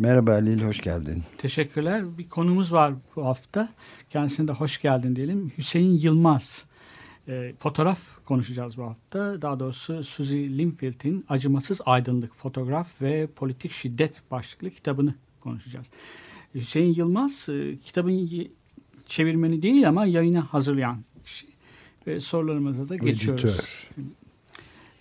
Merhaba Halil, hoş geldin. Teşekkürler. Bir konumuz var bu hafta. Kendisine de hoş geldin diyelim. Hüseyin Yılmaz. E, fotoğraf konuşacağız bu hafta. Daha doğrusu Suzy Linfield'in Acımasız Aydınlık Fotoğraf ve Politik Şiddet başlıklı kitabını konuşacağız. Hüseyin Yılmaz e, kitabın çevirmeni değil ama yayına hazırlayan kişi. Ve sorularımıza da geçiyoruz. Editör.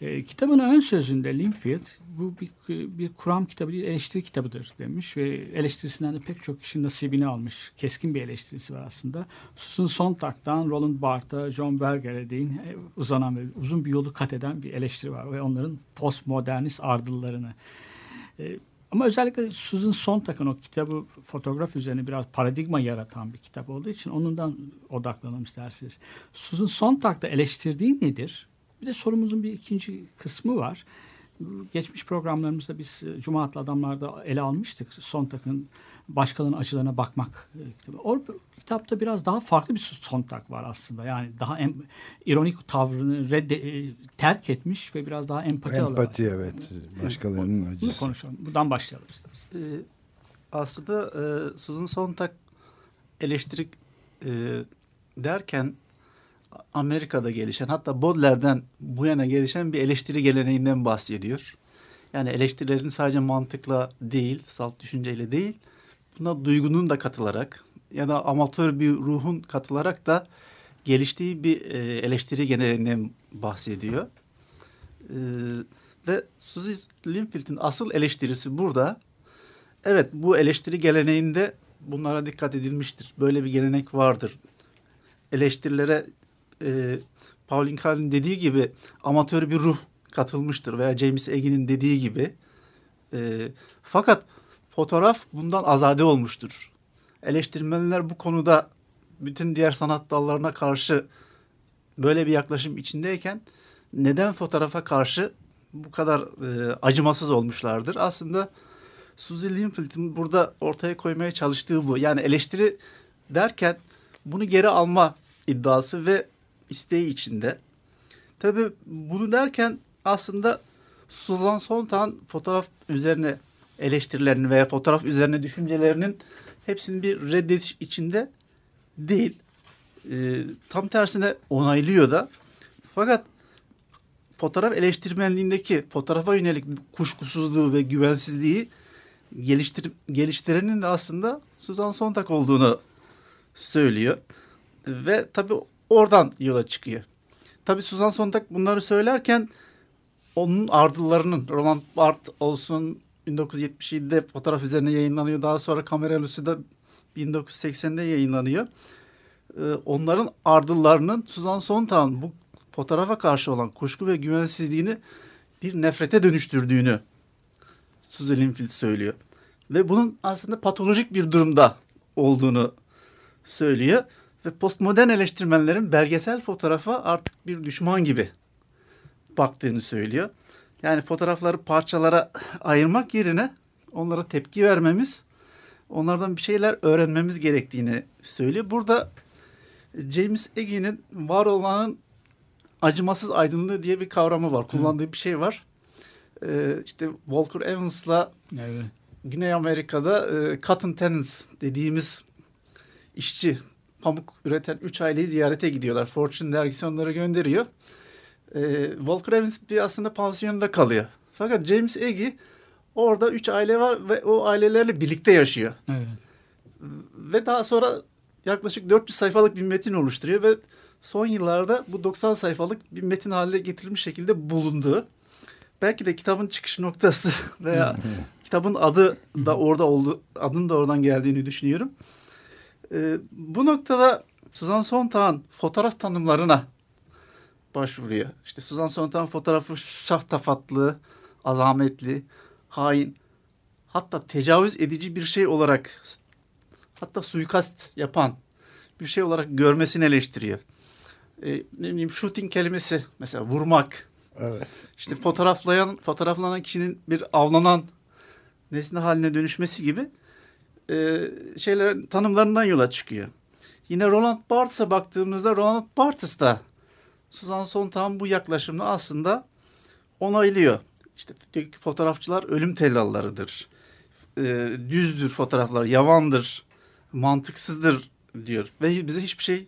E, kitabın ön sözünde Linfield bu bir, bir kuram kitabı değil eleştiri kitabıdır demiş ve eleştirisinden de pek çok kişinin nasibini almış. Keskin bir eleştirisi var aslında. Susan Sontag'dan Roland Barthes'a, John Berger'e değin e, uzanan ve uzun bir yolu kat eden bir eleştiri var ve onların postmodernist ardıllarını. E, ama özellikle Susan Sontag'ın o kitabı fotoğraf üzerine biraz paradigma yaratan bir kitap olduğu için onundan odaklanalım isterseniz. Susan Sontag'da eleştirdiği nedir? Bir de sorumuzun bir ikinci kısmı var. Geçmiş programlarımızda biz e, Cuma adlı adamlarda ele almıştık. Sontag'ın başkalarının açılarına bakmak e, kitabı. O kitapta biraz daha farklı bir Sontag var aslında. Yani daha em, ironik tavrını redde, e, terk etmiş ve biraz daha empati alarak. Empati evet, başkalarının Bunu acısı. konuşalım. Buradan başlayalım isterseniz. Ee, aslında e, Susan Sontag eleştirik e, derken Amerika'da gelişen hatta Baudelaire'den bu yana gelişen bir eleştiri geleneğinden bahsediyor. Yani eleştirilerin sadece mantıkla değil, salt düşünceyle değil, buna duygunun da katılarak ya da amatör bir ruhun katılarak da geliştiği bir e, eleştiri geleneğinden bahsediyor. E, ve Suzy Linfield'in asıl eleştirisi burada. Evet bu eleştiri geleneğinde bunlara dikkat edilmiştir. Böyle bir gelenek vardır. Eleştirilere e, Pauline Kael'in dediği gibi amatör bir ruh katılmıştır veya James Egin'in dediği gibi. E, fakat fotoğraf bundan azade olmuştur. Eleştirmenler bu konuda bütün diğer sanat dallarına karşı böyle bir yaklaşım içindeyken neden fotoğrafa karşı bu kadar e, acımasız olmuşlardır? Aslında Suzy Linfield'in burada ortaya koymaya çalıştığı bu. Yani eleştiri derken bunu geri alma iddiası ve isteği içinde. Tabii bunu derken aslında Susan Sontag'ın fotoğraf üzerine eleştirilerini veya fotoğraf üzerine düşüncelerinin hepsinin bir reddediş içinde değil. Ee, tam tersine onaylıyor da. Fakat fotoğraf eleştirmenliğindeki fotoğrafa yönelik kuşkusuzluğu ve güvensizliği geliştir geliştirenin de aslında Susan Sontag olduğunu söylüyor. Ve tabii oradan yola çıkıyor. Tabii Susan Sontag bunları söylerken onun ardıllarının Roland Barthes olsun 1977'de fotoğraf üzerine yayınlanıyor. Daha sonra Kamera Lucy'de 1980'de yayınlanıyor. Ee, onların ardıllarının Susan Sontag'ın bu fotoğrafa karşı olan kuşku ve güvensizliğini bir nefrete dönüştürdüğünü Suzy Linfield söylüyor. Ve bunun aslında patolojik bir durumda olduğunu söylüyor. Ve postmodern eleştirmenlerin belgesel fotoğrafa artık bir düşman gibi baktığını söylüyor. Yani fotoğrafları parçalara ayırmak yerine onlara tepki vermemiz, onlardan bir şeyler öğrenmemiz gerektiğini söylüyor. Burada James Eggie'nin var olanın acımasız aydınlığı diye bir kavramı var. Kullandığı bir şey var. Ee, işte Walker Evans'la Evet. Güney Amerika'da e, cotton tenants dediğimiz işçi pamuk üreten üç aileyi ziyarete gidiyorlar. Fortune dergisi onları gönderiyor. E, Walker Evans bir aslında pansiyonda kalıyor. Fakat James Agee orada üç aile var ve o ailelerle birlikte yaşıyor. Evet. Ve daha sonra yaklaşık 400 sayfalık bir metin oluşturuyor ve son yıllarda bu 90 sayfalık bir metin haline getirilmiş şekilde bulundu. Belki de kitabın çıkış noktası veya kitabın adı da orada oldu, adının da oradan geldiğini düşünüyorum. Ee, bu noktada Suzan Sontag'ın fotoğraf tanımlarına başvuruyor. İşte Suzan Sontag'ın fotoğrafı şahtafatlı, azametli, hain. hatta tecavüz edici bir şey olarak hatta suikast yapan bir şey olarak görmesini eleştiriyor. E, ne bileyim shooting kelimesi mesela vurmak. Evet. İşte fotoğraflayan fotoğraflanan kişinin bir avlanan nesne haline dönüşmesi gibi e, şeyler tanımlarından yola çıkıyor. Yine Roland Barthes'a baktığımızda Roland Barthes da Suzan Sontag'ın bu yaklaşımını aslında onaylıyor. İşte fotoğrafçılar ölüm tellallarıdır. E, düzdür fotoğraflar, yavandır, mantıksızdır diyor. Ve bize hiçbir şey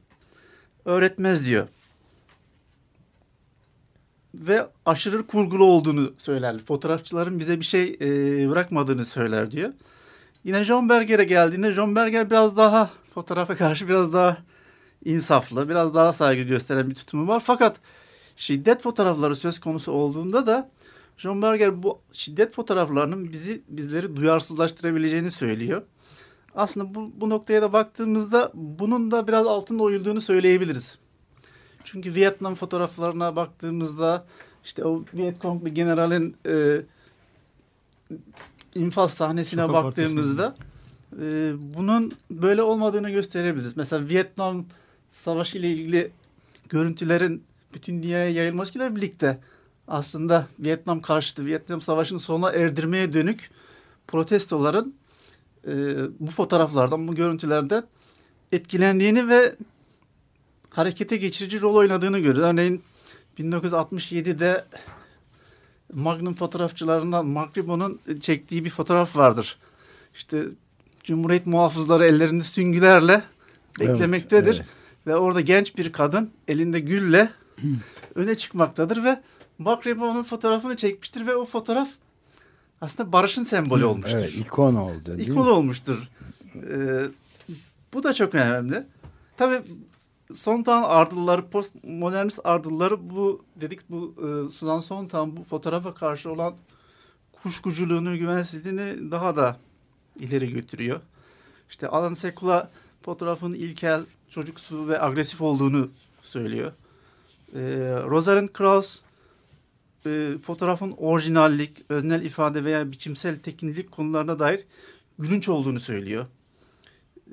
öğretmez diyor. Ve aşırı kurgulu olduğunu söyler. Fotoğrafçıların bize bir şey e, bırakmadığını söyler diyor. Yine John Berger'e geldiğinde John Berger biraz daha fotoğrafa karşı biraz daha insaflı, biraz daha saygı gösteren bir tutumu var. Fakat şiddet fotoğrafları söz konusu olduğunda da John Berger bu şiddet fotoğraflarının bizi bizleri duyarsızlaştırabileceğini söylüyor. Aslında bu, bu noktaya da baktığımızda bunun da biraz altında oyulduğunu söyleyebiliriz. Çünkü Vietnam fotoğraflarına baktığımızda işte o Vietconglu generalin e, infaz sahnesine Sokak baktığımızda e, bunun böyle olmadığını gösterebiliriz. Mesela Vietnam Savaşı ile ilgili görüntülerin bütün dünyaya yayılmasıyla birlikte aslında Vietnam karşıtı Vietnam Savaşı'nı sona erdirmeye dönük protestoların e, bu fotoğraflardan, bu görüntülerden etkilendiğini ve harekete geçirici rol oynadığını görüyoruz. Örneğin 1967'de Magnum fotoğrafçılarından Mark Ribon'un çektiği bir fotoğraf vardır. İşte Cumhuriyet muhafızları ellerinde süngülerle beklemektedir. evet. Ve orada genç bir kadın elinde gülle öne çıkmaktadır ve Mark Ribon'un fotoğrafını çekmiştir ve o fotoğraf aslında barışın sembolü olmuştur. Evet, ikon oldu İkon mi? olmuştur. Ee, bu da çok önemli. Tabii Sontag'ın ardılları, postmodernist ardılları bu dedik bu e, Suzan Sontag'ın bu fotoğrafa karşı olan kuşkuculuğunu, güvensizliğini daha da ileri götürüyor. İşte Alan Sekula fotoğrafın ilkel, çocuksu ve agresif olduğunu söylüyor. Ee, Rosalind Krauss e, fotoğrafın orijinallik, öznel ifade veya biçimsel teknilik konularına dair gülünç olduğunu söylüyor.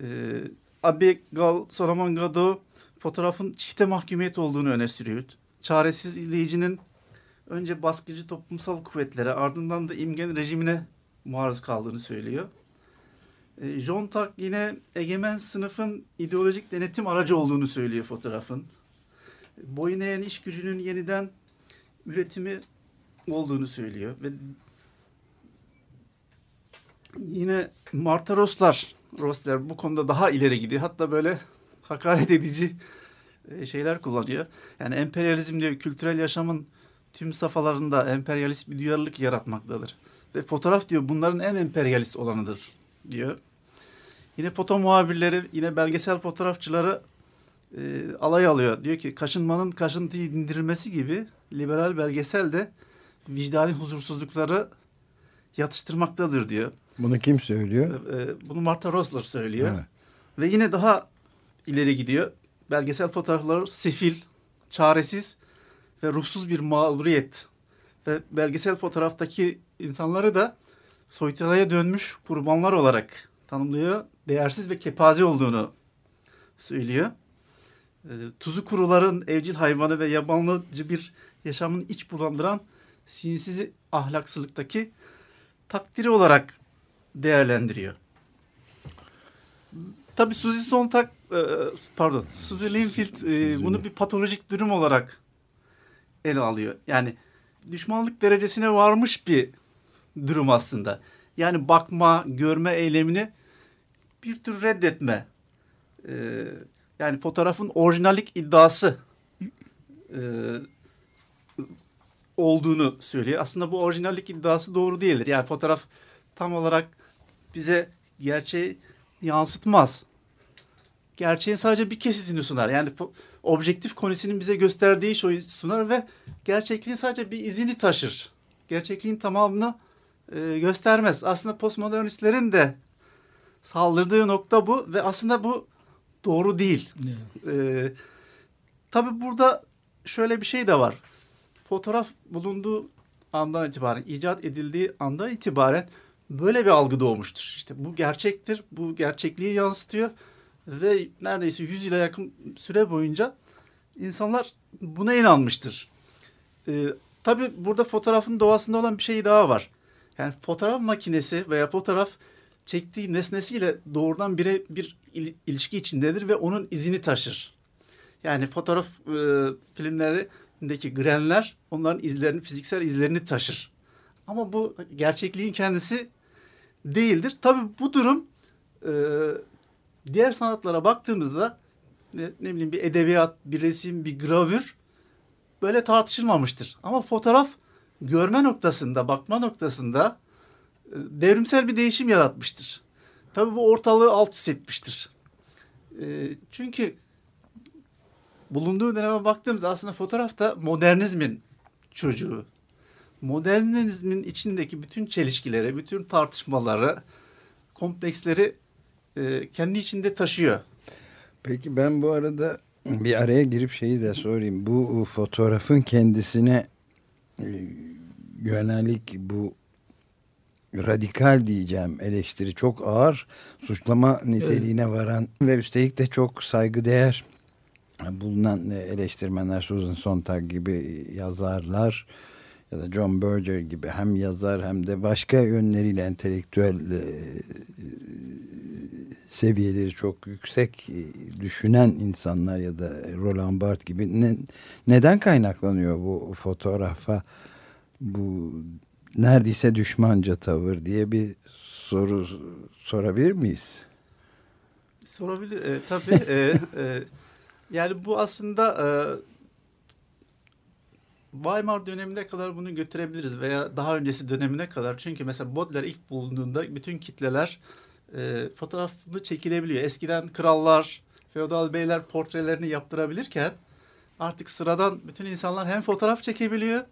Ee, Abigail Solomon Gado fotoğrafın çifte mahkumiyet olduğunu öne sürüyor. Çaresiz izleyicinin önce baskıcı toplumsal kuvvetlere ardından da imgen rejimine maruz kaldığını söylüyor. Ee, John Tak yine egemen sınıfın ideolojik denetim aracı olduğunu söylüyor fotoğrafın. Boyun eğen iş gücünün yeniden üretimi olduğunu söylüyor ve yine Marta Roslar, Rosler bu konuda daha ileri gidiyor. Hatta böyle hakaret edici e, şeyler kullanıyor. Yani emperyalizm diyor kültürel yaşamın tüm safhalarında emperyalist bir duyarlılık yaratmaktadır. Ve fotoğraf diyor bunların en emperyalist olanıdır diyor. Yine foto muhabirleri, yine belgesel fotoğrafçıları e, alay alıyor. Diyor ki kaşınmanın kaşıntıyı dindirilmesi gibi liberal belgesel de vicdani huzursuzlukları yatıştırmaktadır diyor. Bunu kim söylüyor? E, bunu Martha Rosler söylüyor. Evet. Ve yine daha ileri gidiyor. Belgesel fotoğrafları sefil, çaresiz ve ruhsuz bir mağduriyet. Ve belgesel fotoğraftaki insanları da soytarıya dönmüş kurbanlar olarak tanımlıyor. Değersiz ve kepaze olduğunu söylüyor. E, tuzu kuruların evcil hayvanı ve yabanlıcı bir yaşamın iç bulandıran sinsiz ahlaksızlıktaki takdiri olarak değerlendiriyor. Tabii Suzy Sontag, e, pardon, Suzy Linfield e, bunu bir patolojik durum olarak ele alıyor. Yani düşmanlık derecesine varmış bir durum aslında. Yani bakma, görme eylemini bir tür reddetme. E, yani fotoğrafın orijinallik iddiası e, olduğunu söylüyor. Aslında bu orijinallik iddiası doğru değildir. Yani fotoğraf tam olarak bize gerçeği yansıtmaz. Gerçeğin sadece bir kesitini sunar. Yani objektif konisinin bize gösterdiği şeyi sunar ve gerçekliğin sadece bir izini taşır. Gerçekliğin tamamını e, göstermez. Aslında postmodernistlerin de saldırdığı nokta bu ve aslında bu doğru değil. Ee, tabii burada şöyle bir şey de var. Fotoğraf bulunduğu andan itibaren, icat edildiği andan itibaren böyle bir algı doğmuştur. İşte bu gerçektir, bu gerçekliği yansıtıyor ve neredeyse 100 yıla yakın süre boyunca insanlar buna inanmıştır. Ee, tabii burada fotoğrafın doğasında olan bir şey daha var. Yani fotoğraf makinesi veya fotoğraf çektiği nesnesiyle doğrudan bire bir il- ilişki içindedir ve onun izini taşır. Yani fotoğraf e, filmlerindeki grenler onların izlerini, fiziksel izlerini taşır. Ama bu gerçekliğin kendisi değildir. Tabii bu durum e, diğer sanatlara baktığımızda ne, ne bileyim bir edebiyat, bir resim, bir gravür böyle tartışılmamıştır. Ama fotoğraf görme noktasında, bakma noktasında e, devrimsel bir değişim yaratmıştır. Tabii bu ortalığı alt üst etmiştir. E, çünkü bulunduğu döneme baktığımızda aslında fotoğraf da modernizmin çocuğu. Modernizmin içindeki bütün çelişkileri, bütün tartışmaları, kompleksleri e, kendi içinde taşıyor. Peki ben bu arada bir araya girip şeyi de sorayım. Bu fotoğrafın kendisine e, yönelik bu radikal diyeceğim eleştiri çok ağır suçlama niteliğine varan ve üstelik de çok saygıdeğer bulunan eleştirmenler Susan Sontag gibi yazarlar ya da John Berger gibi hem yazar hem de başka yönleriyle entelektüel e, seviyeleri çok yüksek e, düşünen insanlar ya da Roland Barthes gibi ne, neden kaynaklanıyor bu fotoğrafa bu neredeyse düşmanca tavır diye bir soru sorabilir miyiz? Sorabilir e, tabii. e, e, yani bu aslında e, Weimar dönemine kadar bunu götürebiliriz veya daha öncesi dönemine kadar. Çünkü mesela Baudelaire ilk bulunduğunda bütün kitleler e, fotoğrafını çekilebiliyor. Eskiden krallar, feodal beyler portrelerini yaptırabilirken artık sıradan bütün insanlar hem fotoğraf çekebiliyor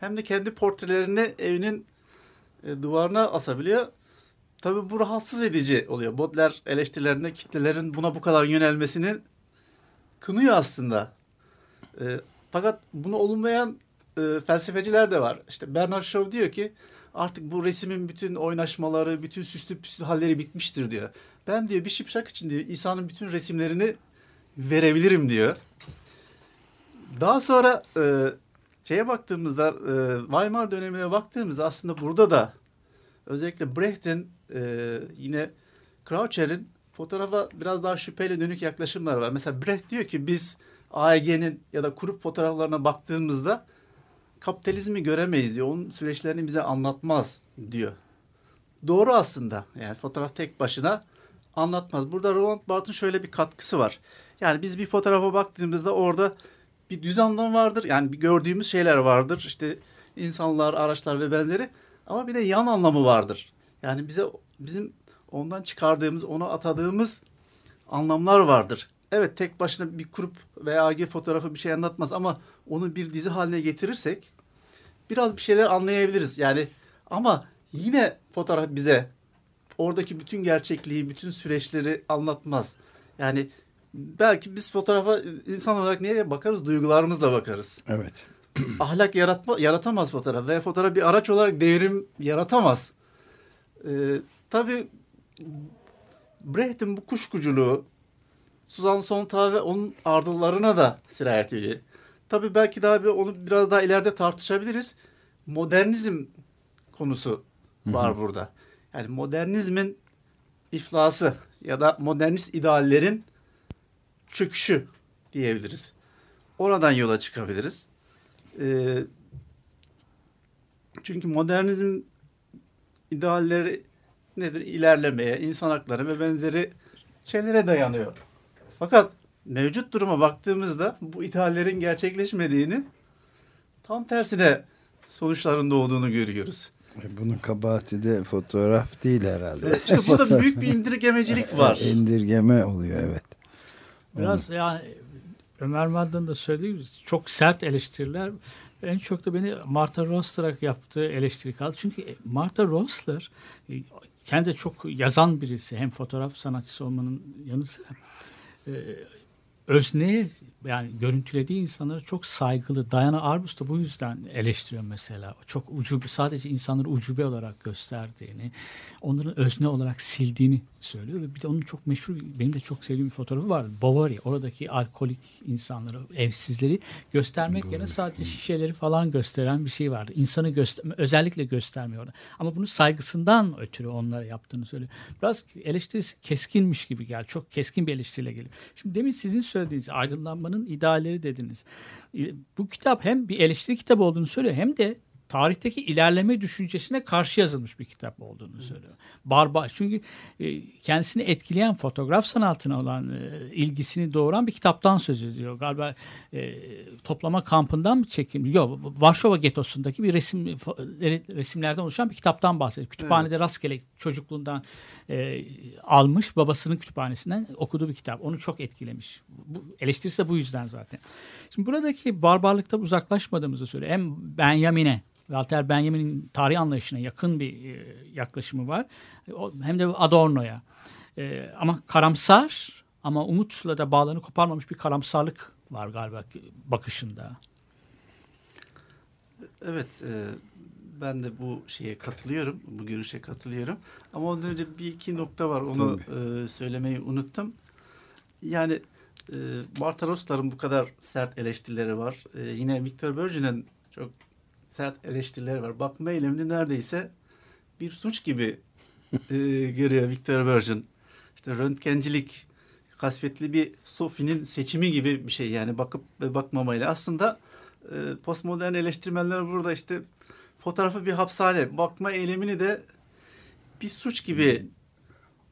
hem de kendi portrelerini evinin e, duvarına asabiliyor. Tabii bu rahatsız edici oluyor. Baudelaire eleştirilerinde kitlelerin buna bu kadar yönelmesini kınıyor aslında. E, fakat bunu olumlayan e, felsefeciler de var. İşte Bernard Shaw diyor ki artık bu resimin bütün oynaşmaları, bütün süslü püslü halleri bitmiştir diyor. Ben diyor bir şipşak için diyor İsa'nın bütün resimlerini verebilirim diyor. Daha sonra e, şeye baktığımızda e, Weimar dönemine baktığımızda aslında burada da özellikle Brecht'in e, yine Croucher'in fotoğrafa biraz daha şüpheyle dönük yaklaşımlar var. Mesela Brecht diyor ki biz AEG'nin ya da kurup fotoğraflarına baktığımızda kapitalizmi göremeyiz diyor. Onun süreçlerini bize anlatmaz diyor. Doğru aslında. Yani fotoğraf tek başına anlatmaz. Burada Roland Barthes'ın şöyle bir katkısı var. Yani biz bir fotoğrafa baktığımızda orada bir düz anlam vardır. Yani bir gördüğümüz şeyler vardır. İşte insanlar, araçlar ve benzeri. Ama bir de yan anlamı vardır. Yani bize bizim ondan çıkardığımız, ona atadığımız anlamlar vardır. Evet tek başına bir grup veya AG fotoğrafı bir şey anlatmaz ama onu bir dizi haline getirirsek biraz bir şeyler anlayabiliriz. Yani ama yine fotoğraf bize oradaki bütün gerçekliği, bütün süreçleri anlatmaz. Yani belki biz fotoğrafa insan olarak neye bakarız? Duygularımızla bakarız. Evet. Ahlak yaratma, yaratamaz fotoğraf ve fotoğraf bir araç olarak devrim yaratamaz. Ee, tabii Brecht'in bu kuşkuculuğu Suzan Sontag ve onun ardıllarına da sirayet ediyor. Tabii belki daha bir onu biraz daha ileride tartışabiliriz. Modernizm konusu var burada. Yani modernizmin iflası ya da modernist ideallerin çöküşü diyebiliriz. Oradan yola çıkabiliriz. Ee, çünkü modernizm idealleri nedir? İlerlemeye, insan hakları ve benzeri şeylere dayanıyor. Fakat mevcut duruma baktığımızda bu ideallerin gerçekleşmediğini tam tersine sonuçların doğduğunu görüyoruz. E, Bunun kabahati de fotoğraf değil herhalde. İşte burada büyük bir indirgemecilik var. İndirgeme oluyor evet. Biraz yani Ömer Madden'ın da söylediği gibi çok sert eleştiriler. En çok da beni Martha Rosler'a yaptığı eleştiri kaldı. Çünkü Martha Rosler e, kendi çok yazan birisi. Hem fotoğraf sanatçısı olmanın yanı sıra e, özneye yani görüntülediği insanlara çok saygılı. Diana Arbus da bu yüzden eleştiriyor mesela. Çok ucube, sadece insanları ucube olarak gösterdiğini, onların özne olarak sildiğini söylüyor. Ve bir de onun çok meşhur, benim de çok sevdiğim bir fotoğrafı var. Bovary, oradaki alkolik insanları, evsizleri göstermek yerine sadece şişeleri falan gösteren bir şey vardı. İnsanı göster özellikle göstermiyor orada. Ama bunu saygısından ötürü onlara yaptığını söylüyor. Biraz eleştirisi keskinmiş gibi geldi. Çok keskin bir eleştiriyle geliyor. Şimdi demin sizin söylediğiniz aydınlanmanın idealleri dediniz. E, Bu kitap hem bir eleştiri kitabı olduğunu söylüyor hem de tarihteki ilerleme düşüncesine karşı yazılmış bir kitap olduğunu söylüyor. Barbar çünkü e, kendisini etkileyen fotoğraf sanatına olan e, ilgisini doğuran bir kitaptan söz ediyor. Galiba e, toplama kampından mı çekim? Yok, Varşova getosundaki bir resim resimlerden oluşan bir kitaptan bahsediyor. Kütüphanede rastgele çocukluğundan e, almış, babasının kütüphanesinden okuduğu bir kitap. Onu çok etkilemiş. Bu, eleştirisi de bu yüzden zaten. Şimdi buradaki barbarlıktan uzaklaşmadığımızı söylüyor. Hem Benjamin'e Walter Benjamin'in tarih anlayışına yakın bir e, yaklaşımı var. Hem de Adorno'ya. E, ama karamsar ama umutla da bağlarını koparmamış bir karamsarlık var galiba bakışında. Evet, e, ben de bu şeye katılıyorum, bu görüşe katılıyorum. Ama ondan önce bir iki nokta var, onu e, söylemeyi unuttum. Yani e, Bartaros'ların bu kadar sert eleştirileri var. E, yine Victor Virgin'in çok sert eleştirileri var. Bakma eylemini neredeyse bir suç gibi e, görüyor Victor Virgin. İşte röntgencilik, kasvetli bir Sophie'nin seçimi gibi bir şey yani bakıp ve bakmamayla. Aslında e, postmodern eleştirmenler burada işte fotoğrafı bir hapishane, bakma eylemini de bir suç gibi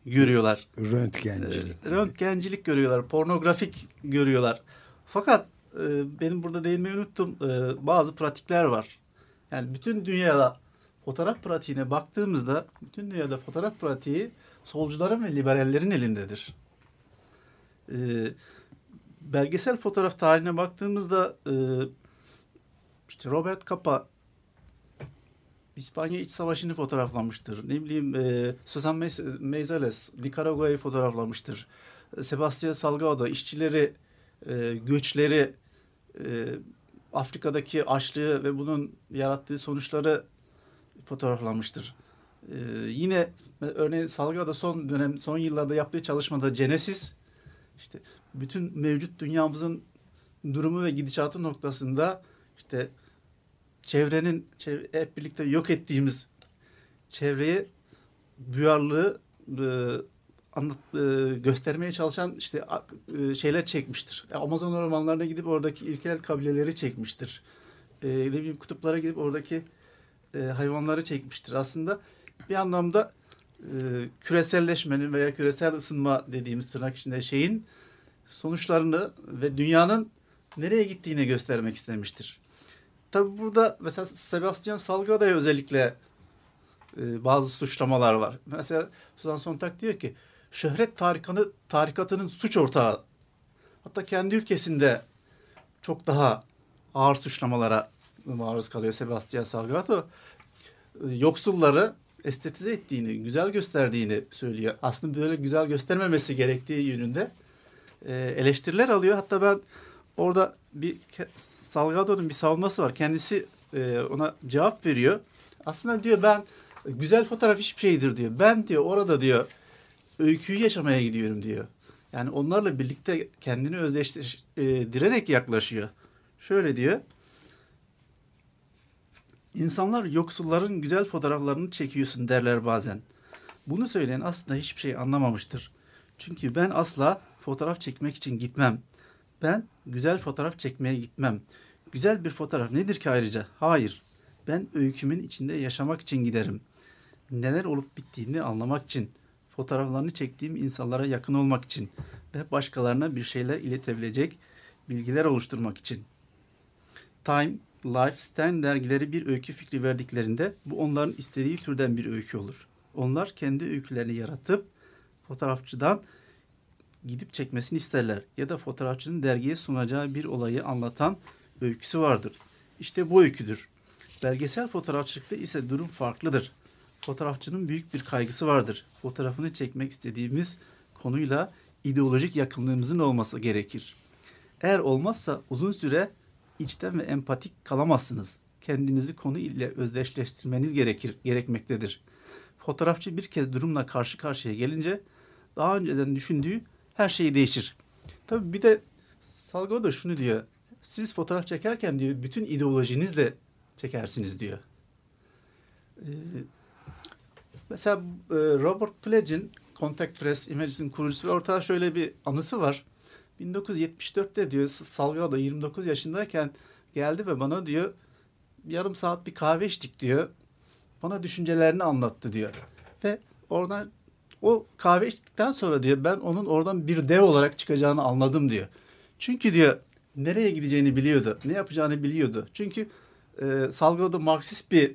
görüyorlar. Röntgencilik. E, röntgencilik görüyorlar, pornografik görüyorlar. Fakat e, benim burada değinmeyi unuttum. E, bazı pratikler var. Yani bütün dünyada fotoğraf pratiğine baktığımızda bütün dünyada fotoğraf pratiği solcuların ve liberallerin elindedir. E, belgesel fotoğraf tarihine baktığımızda e, işte Robert Capa İspanya İç Savaşı'nı fotoğraflamıştır. Ne bileyim e, Susan Meizales Nikaragua'yı fotoğraflamıştır. E, Sebastian Salgado işçileri, e, göçleri, e, Afrika'daki açlığı ve bunun yarattığı sonuçları fotoğraflamıştır. E, yine örneğin Salgado son dönem son yıllarda yaptığı çalışmada Genesis işte bütün mevcut dünyamızın durumu ve gidişatı noktasında işte çevrenin çev- hep birlikte yok ettiğimiz çevreye duyarlılığı e, anlat, e, göstermeye çalışan işte e, şeyler çekmiştir. Amazon ormanlarına gidip oradaki ilkel kabileleri çekmiştir. E, ne bileyim kutuplara gidip oradaki e, hayvanları çekmiştir. Aslında bir anlamda e, küreselleşmenin veya küresel ısınma dediğimiz tırnak içinde şeyin sonuçlarını ve dünyanın nereye gittiğini göstermek istemiştir. Tabi burada mesela Sebastian Salgado'ya özellikle e, bazı suçlamalar var. Mesela Suzan Sontag diyor ki şöhret tarikanı, tarikatının suç ortağı. Hatta kendi ülkesinde çok daha ağır suçlamalara maruz kalıyor Sebastian Salgado. E, Yoksulları estetize ettiğini, güzel gösterdiğini söylüyor. Aslında böyle güzel göstermemesi gerektiği yönünde e, eleştiriler alıyor. Hatta ben orada bir Salgado'nun bir savunması var. Kendisi e, ona cevap veriyor. Aslında diyor ben güzel fotoğraf hiçbir şeydir diyor. Ben diyor orada diyor öyküyü yaşamaya gidiyorum diyor. Yani onlarla birlikte kendini özdeştirerek yaklaşıyor. Şöyle diyor. İnsanlar yoksulların güzel fotoğraflarını çekiyorsun derler bazen. Bunu söyleyen aslında hiçbir şey anlamamıştır. Çünkü ben asla fotoğraf çekmek için gitmem. Ben güzel fotoğraf çekmeye gitmem. Güzel bir fotoğraf nedir ki ayrıca? Hayır. Ben öykümün içinde yaşamak için giderim. Neler olup bittiğini anlamak için, fotoğraflarını çektiğim insanlara yakın olmak için ve başkalarına bir şeyler iletebilecek bilgiler oluşturmak için. Time, Life, Stern dergileri bir öykü fikri verdiklerinde bu onların istediği türden bir öykü olur. Onlar kendi öykülerini yaratıp fotoğrafçıdan gidip çekmesini isterler ya da fotoğrafçının dergiye sunacağı bir olayı anlatan öyküsü vardır. İşte bu öyküdür. Belgesel fotoğrafçılıkta ise durum farklıdır. Fotoğrafçının büyük bir kaygısı vardır. Fotoğrafını çekmek istediğimiz konuyla ideolojik yakınlığımızın olması gerekir. Eğer olmazsa uzun süre içten ve empatik kalamazsınız. Kendinizi konu ile özdeşleştirmeniz gerekir, gerekmektedir. Fotoğrafçı bir kez durumla karşı karşıya gelince daha önceden düşündüğü her şey değişir. Tabii bir de Salgado da şunu diyor. Siz fotoğraf çekerken diyor bütün ideolojinizle çekersiniz diyor. Ee, mesela e, Robert Pledge'in Contact Press Images'in kurucusu ve ortada şöyle bir anısı var. 1974'te diyor Salgado 29 yaşındayken geldi ve bana diyor yarım saat bir kahve içtik diyor. Bana düşüncelerini anlattı diyor. Ve oradan o kahve içtikten sonra diyor ben onun oradan bir dev olarak çıkacağını anladım diyor. Çünkü diyor nereye gideceğini biliyordu. Ne yapacağını biliyordu. Çünkü e, Salgado Marksist bir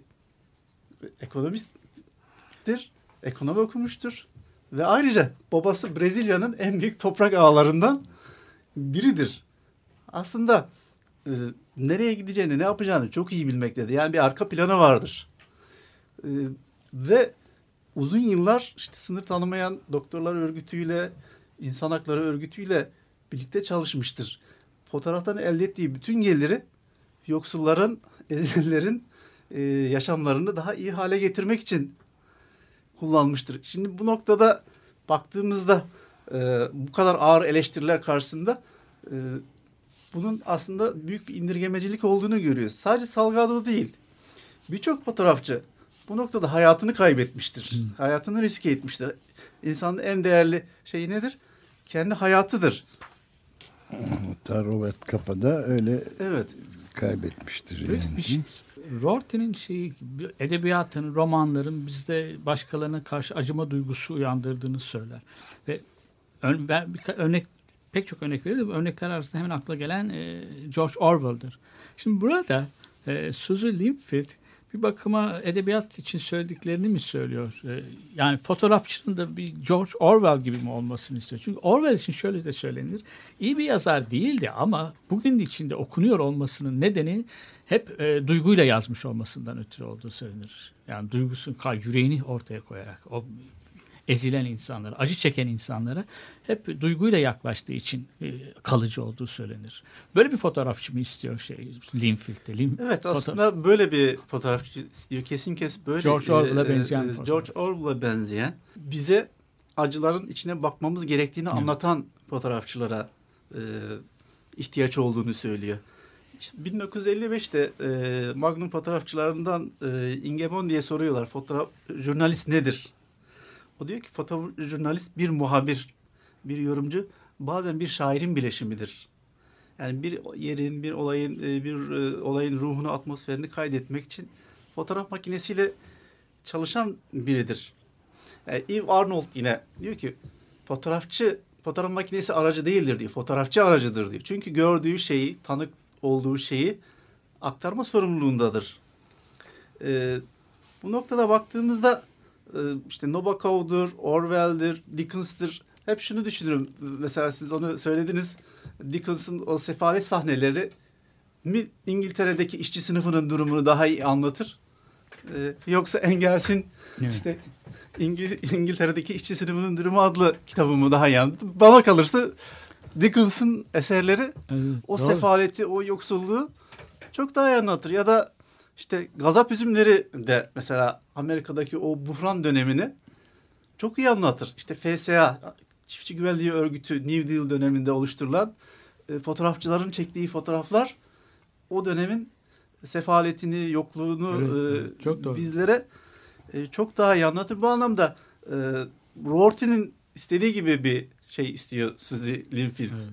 ekonomisttir. Ekonomi okumuştur. Ve ayrıca babası Brezilya'nın en büyük toprak ağlarından biridir. Aslında e, nereye gideceğini, ne yapacağını çok iyi bilmektedir. Yani bir arka planı vardır. E, ve uzun yıllar işte sınır tanımayan doktorlar örgütüyle, insan hakları örgütüyle birlikte çalışmıştır. Fotoğraftan elde ettiği bütün geliri yoksulların, ezilenlerin e, yaşamlarını daha iyi hale getirmek için kullanmıştır. Şimdi bu noktada baktığımızda e, bu kadar ağır eleştiriler karşısında e, bunun aslında büyük bir indirgemecilik olduğunu görüyoruz. Sadece Salgado değil. Birçok fotoğrafçı bu noktada hayatını kaybetmiştir. Hayatını riske etmiştir. İnsanın en değerli şeyi nedir? Kendi hayatıdır. Hatta Robert Capa da öyle Evet. kaybetmiştir. Yani. bir şey. Rorty'nin şeyi, edebiyatın, romanların bizde başkalarına karşı acıma duygusu uyandırdığını söyler. Ve ön, ben bir örnek pek çok örnek veririm. Örnekler arasında hemen akla gelen e, George Orwell'dır. Şimdi burada e, Suzy Linfield bir bakıma edebiyat için söylediklerini mi söylüyor? E, yani fotoğrafçının da bir George Orwell gibi mi olmasını istiyor? Çünkü Orwell için şöyle de söylenir. İyi bir yazar değildi ama bugün içinde okunuyor olmasının nedeni hep e, duyguyla yazmış olmasından ötürü olduğu söylenir. Yani duygusunu, yüreğini ortaya koyarak o ezilen insanlara, acı çeken insanlara hep duyguyla yaklaştığı için e, kalıcı olduğu söylenir. Böyle bir fotoğrafçı mı istiyor şey Linfield'de? Lin, Evet aslında böyle bir fotoğrafçı istiyor. Kesin kes böyle. George Orwell'a e, benzeyen e, fotoğraf. George Orwell'a benzeyen. Bize acıların içine bakmamız gerektiğini anlatan fotoğrafçılara e, ihtiyaç olduğunu söylüyor. İşte 1955'te e, Magnum fotoğrafçılarından e, Ingemon diye soruyorlar. Fotoğraf jurnalist nedir? O diyor ki fotojurnalist bir muhabir, bir yorumcu, bazen bir şairin bileşimidir. Yani bir yerin, bir olayın, e, bir e, olayın ruhunu, atmosferini kaydetmek için fotoğraf makinesiyle çalışan biridir. Yani Eve Arnold yine diyor ki fotoğrafçı fotoğraf makinesi aracı değildir diyor. Fotoğrafçı aracıdır diyor. Çünkü gördüğü şeyi, tanık olduğu şeyi aktarma sorumluluğundadır. Ee, bu noktada baktığımızda e, işte Nabokov'dur, Orwell'dir, Dickens'tir. Hep şunu düşünürüm. Mesela siz onu söylediniz. Dickens'ın o sefalet sahneleri mi İngiltere'deki işçi sınıfının durumunu daha iyi anlatır? Ee, yoksa Engels'in Evet. işte İngil- İngiltere'deki işçi sınıfının durumu adlı kitabımı daha iyi anlatır. Bana kalırsa Dickens'ın eserleri Evet, o doğru. sefaleti, o yoksulluğu çok daha iyi anlatır. Ya da işte gazap üzümleri de mesela Amerika'daki o buhran dönemini çok iyi anlatır. İşte FSA, Çiftçi Güvenliği Örgütü New Deal döneminde oluşturulan e, fotoğrafçıların çektiği fotoğraflar o dönemin sefaletini, yokluğunu Evet, e, evet, çok doğru. bizlere e, çok daha iyi anlatır. Bu anlamda e, Rorty'nin istediği gibi bir şey istiyor Suzy Linfield. Evet.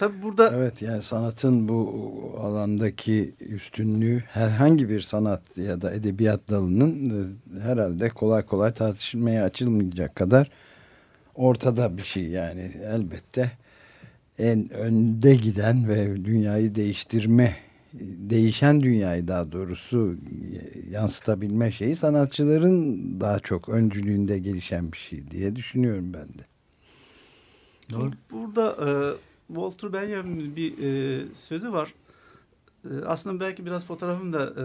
Tabii burada Evet yani sanatın bu alandaki üstünlüğü herhangi bir sanat ya da edebiyat dalının e, herhalde kolay kolay tartışılmaya açılmayacak kadar ortada bir şey yani elbette en önde giden ve dünyayı değiştirme değişen dünyayı daha doğrusu yansıtabilme şeyi sanatçıların daha çok öncülüğünde gelişen bir şey diye düşünüyorum ben de. Doğru. Burada e, Walter Benjamin'in bir e, sözü var. E, aslında belki biraz fotoğrafın da e,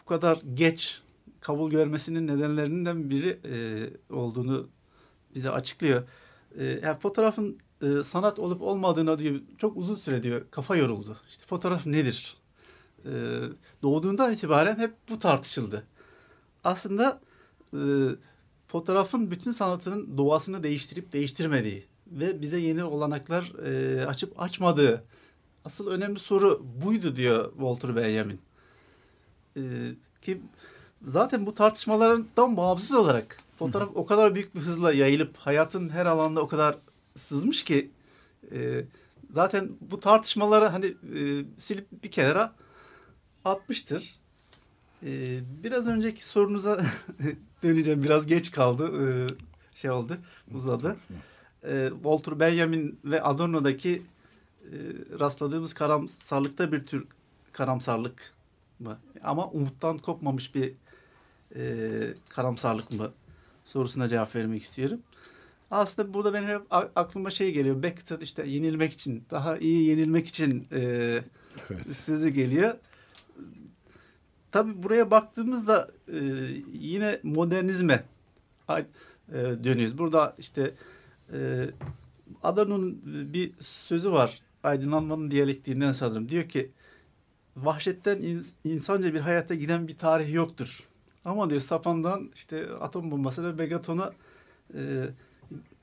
bu kadar geç kabul görmesinin nedenlerinden biri e, olduğunu bize açıklıyor. E, yani fotoğrafın e, sanat olup olmadığına diyor çok uzun süre diyor kafa yoruldu. İşte fotoğraf nedir? E, doğduğundan itibaren hep bu tartışıldı. Aslında e, fotoğrafın bütün sanatının doğasını değiştirip değiştirmediği ve bize yeni olanaklar e, açıp açmadığı asıl önemli soru buydu diyor Walter Benjamin. E, ki zaten bu tartışmalardan bağımsız olarak fotoğraf o kadar büyük bir hızla yayılıp hayatın her alanda o kadar sızmış ki e, zaten bu tartışmaları hani e, silip bir kenara atmıştır. E, biraz önceki sorunuza döneceğim. Biraz geç kaldı. E, şey oldu, uzadı. E, Walter Benjamin ve Adorno'daki e, rastladığımız karamsarlıkta bir tür karamsarlık mı? Ama umuttan kopmamış bir e, karamsarlık mı? Sorusuna cevap vermek istiyorum. Aslında burada benim hep aklıma şey geliyor. Beckett işte yenilmek için, daha iyi yenilmek için e, Evet. sözü geliyor. Tabii buraya baktığımızda e, yine modernizme e, dönüyoruz. Burada işte e, Adorno'nun bir sözü var. Aydınlanmanın diyalektiğinden sanırım. Diyor ki vahşetten ins- insanca bir hayata giden bir tarih yoktur. Ama diyor sapandan işte atom bombasına megatona e,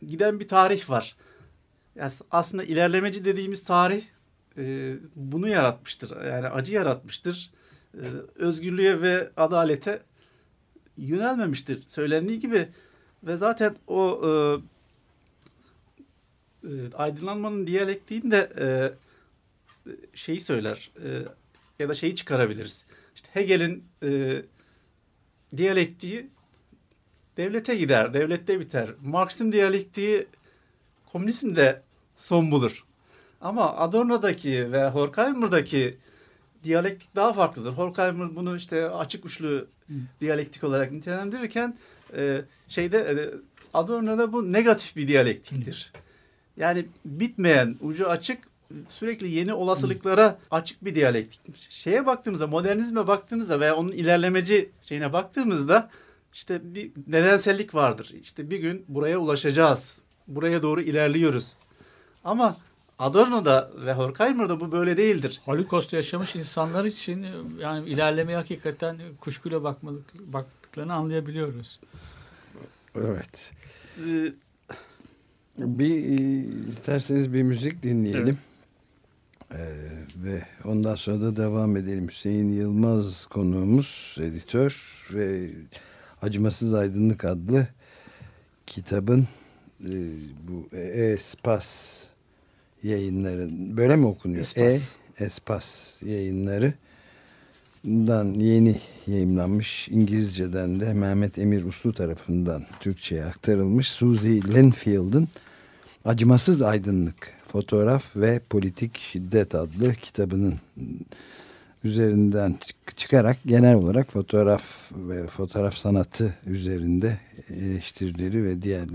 giden bir tarih var. Yani aslında ilerlemeci dediğimiz tarih e, bunu yaratmıştır. Yani acı yaratmıştır. E, özgürlüğe ve adalete yönelmemiştir. Söylendiği gibi ve zaten o e, e, aydınlanmanın diyalektiğinde e, şeyi söyler e, ya da şeyi çıkarabiliriz. İşte Hegel'in e, diyalektiği devlete gider, devlette biter. Marx'ın diyalektiği komünizmde son bulur. Ama Adorno'daki ve Horkheimer'daki diyalektik daha farklıdır. Horkheimer bunu işte açık uçlu diyalektik olarak nitelendirirken e, şeyde e, Adorno'da bu negatif bir diyalektiktir. Yani bitmeyen, ucu açık, sürekli yeni olasılıklara açık bir diyalektik. Şeye baktığımızda, modernizme baktığımızda veya onun ilerlemeci şeyine baktığımızda işte bir nedensellik vardır. İşte bir gün buraya ulaşacağız. Buraya doğru ilerliyoruz. Ama Adorno'da ve Horkheimer'da bu böyle değildir. Holocaust'u yaşamış insanlar için yani ilerlemeye hakikaten kuşkuyla bakmadık, baktıklarını anlayabiliyoruz. Evet. Ee, Bir e, isterseniz bir müzik dinleyelim. Ee, ve ondan sonra da devam edelim. Hüseyin Yılmaz konuğumuz, editör ve Acımasız Aydınlık adlı kitabın e, bu Espas yayınları böyle mi okunuyor? Espas. E Espas yayınları dan yeni yayımlanmış İngilizceden de Mehmet Emir Uslu tarafından Türkçe'ye aktarılmış Suzy Linfield'ın Acımasız Aydınlık Fotoğraf ve Politik Şiddet adlı kitabının üzerinden çık- çıkarak genel olarak fotoğraf ve fotoğraf sanatı üzerinde eleştirileri ve diğer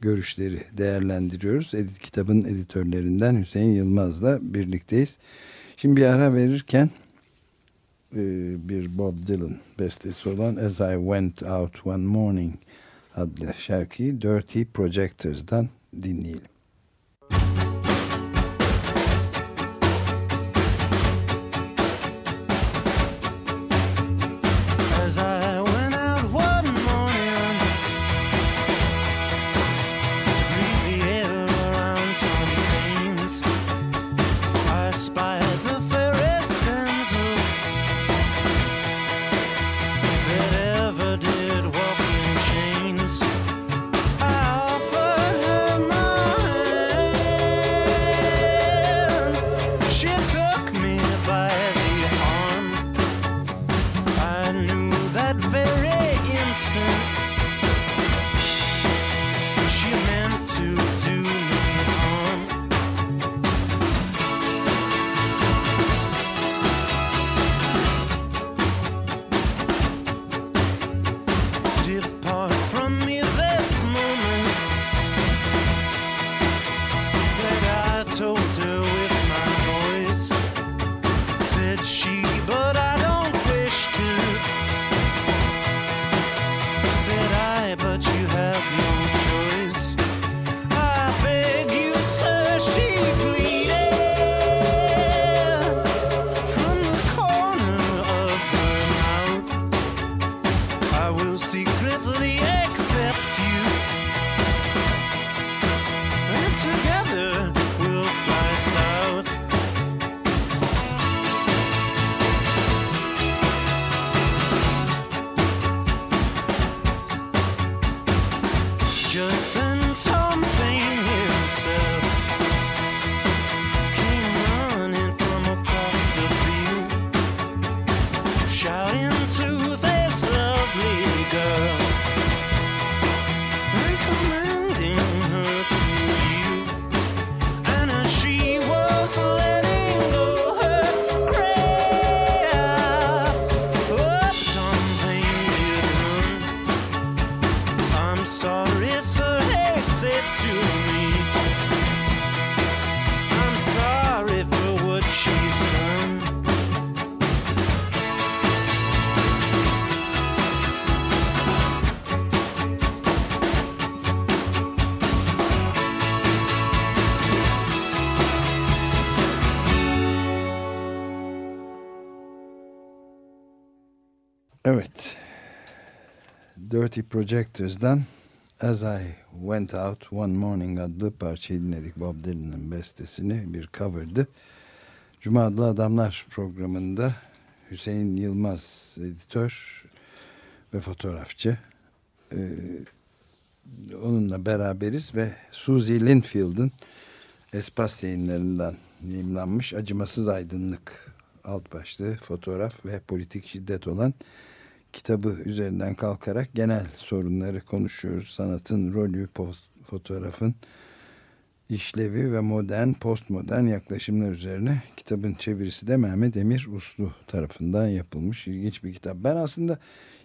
görüşleri değerlendiriyoruz. Edit kitabın editörlerinden Hüseyin Yılmaz'la birlikteyiz. Şimdi bir ara verirken e, bir Bob Dylan bestesi olan As I Went Out One Morning adlı şarkıyı Dirty Projectors'dan dinleyelim. Dirty Projectors'dan As I Went Out One Morning adlı parçayı dinledik. Bob Dylan'ın bestesini bir cover'dı. Cuma adlı Adamlar programında Hüseyin Yılmaz editör ve fotoğrafçı. Ee, onunla beraberiz ve Suzy Linfield'ın Espas yayınlarından yayımlanmış Acımasız Aydınlık alt başlığı fotoğraf ve politik şiddet olan kitabı üzerinden kalkarak genel sorunları konuşuyoruz. Sanatın rolü, post, fotoğrafın işlevi ve modern, postmodern yaklaşımlar üzerine kitabın çevirisi de Mehmet Emir Uslu tarafından yapılmış ilginç bir kitap. Ben aslında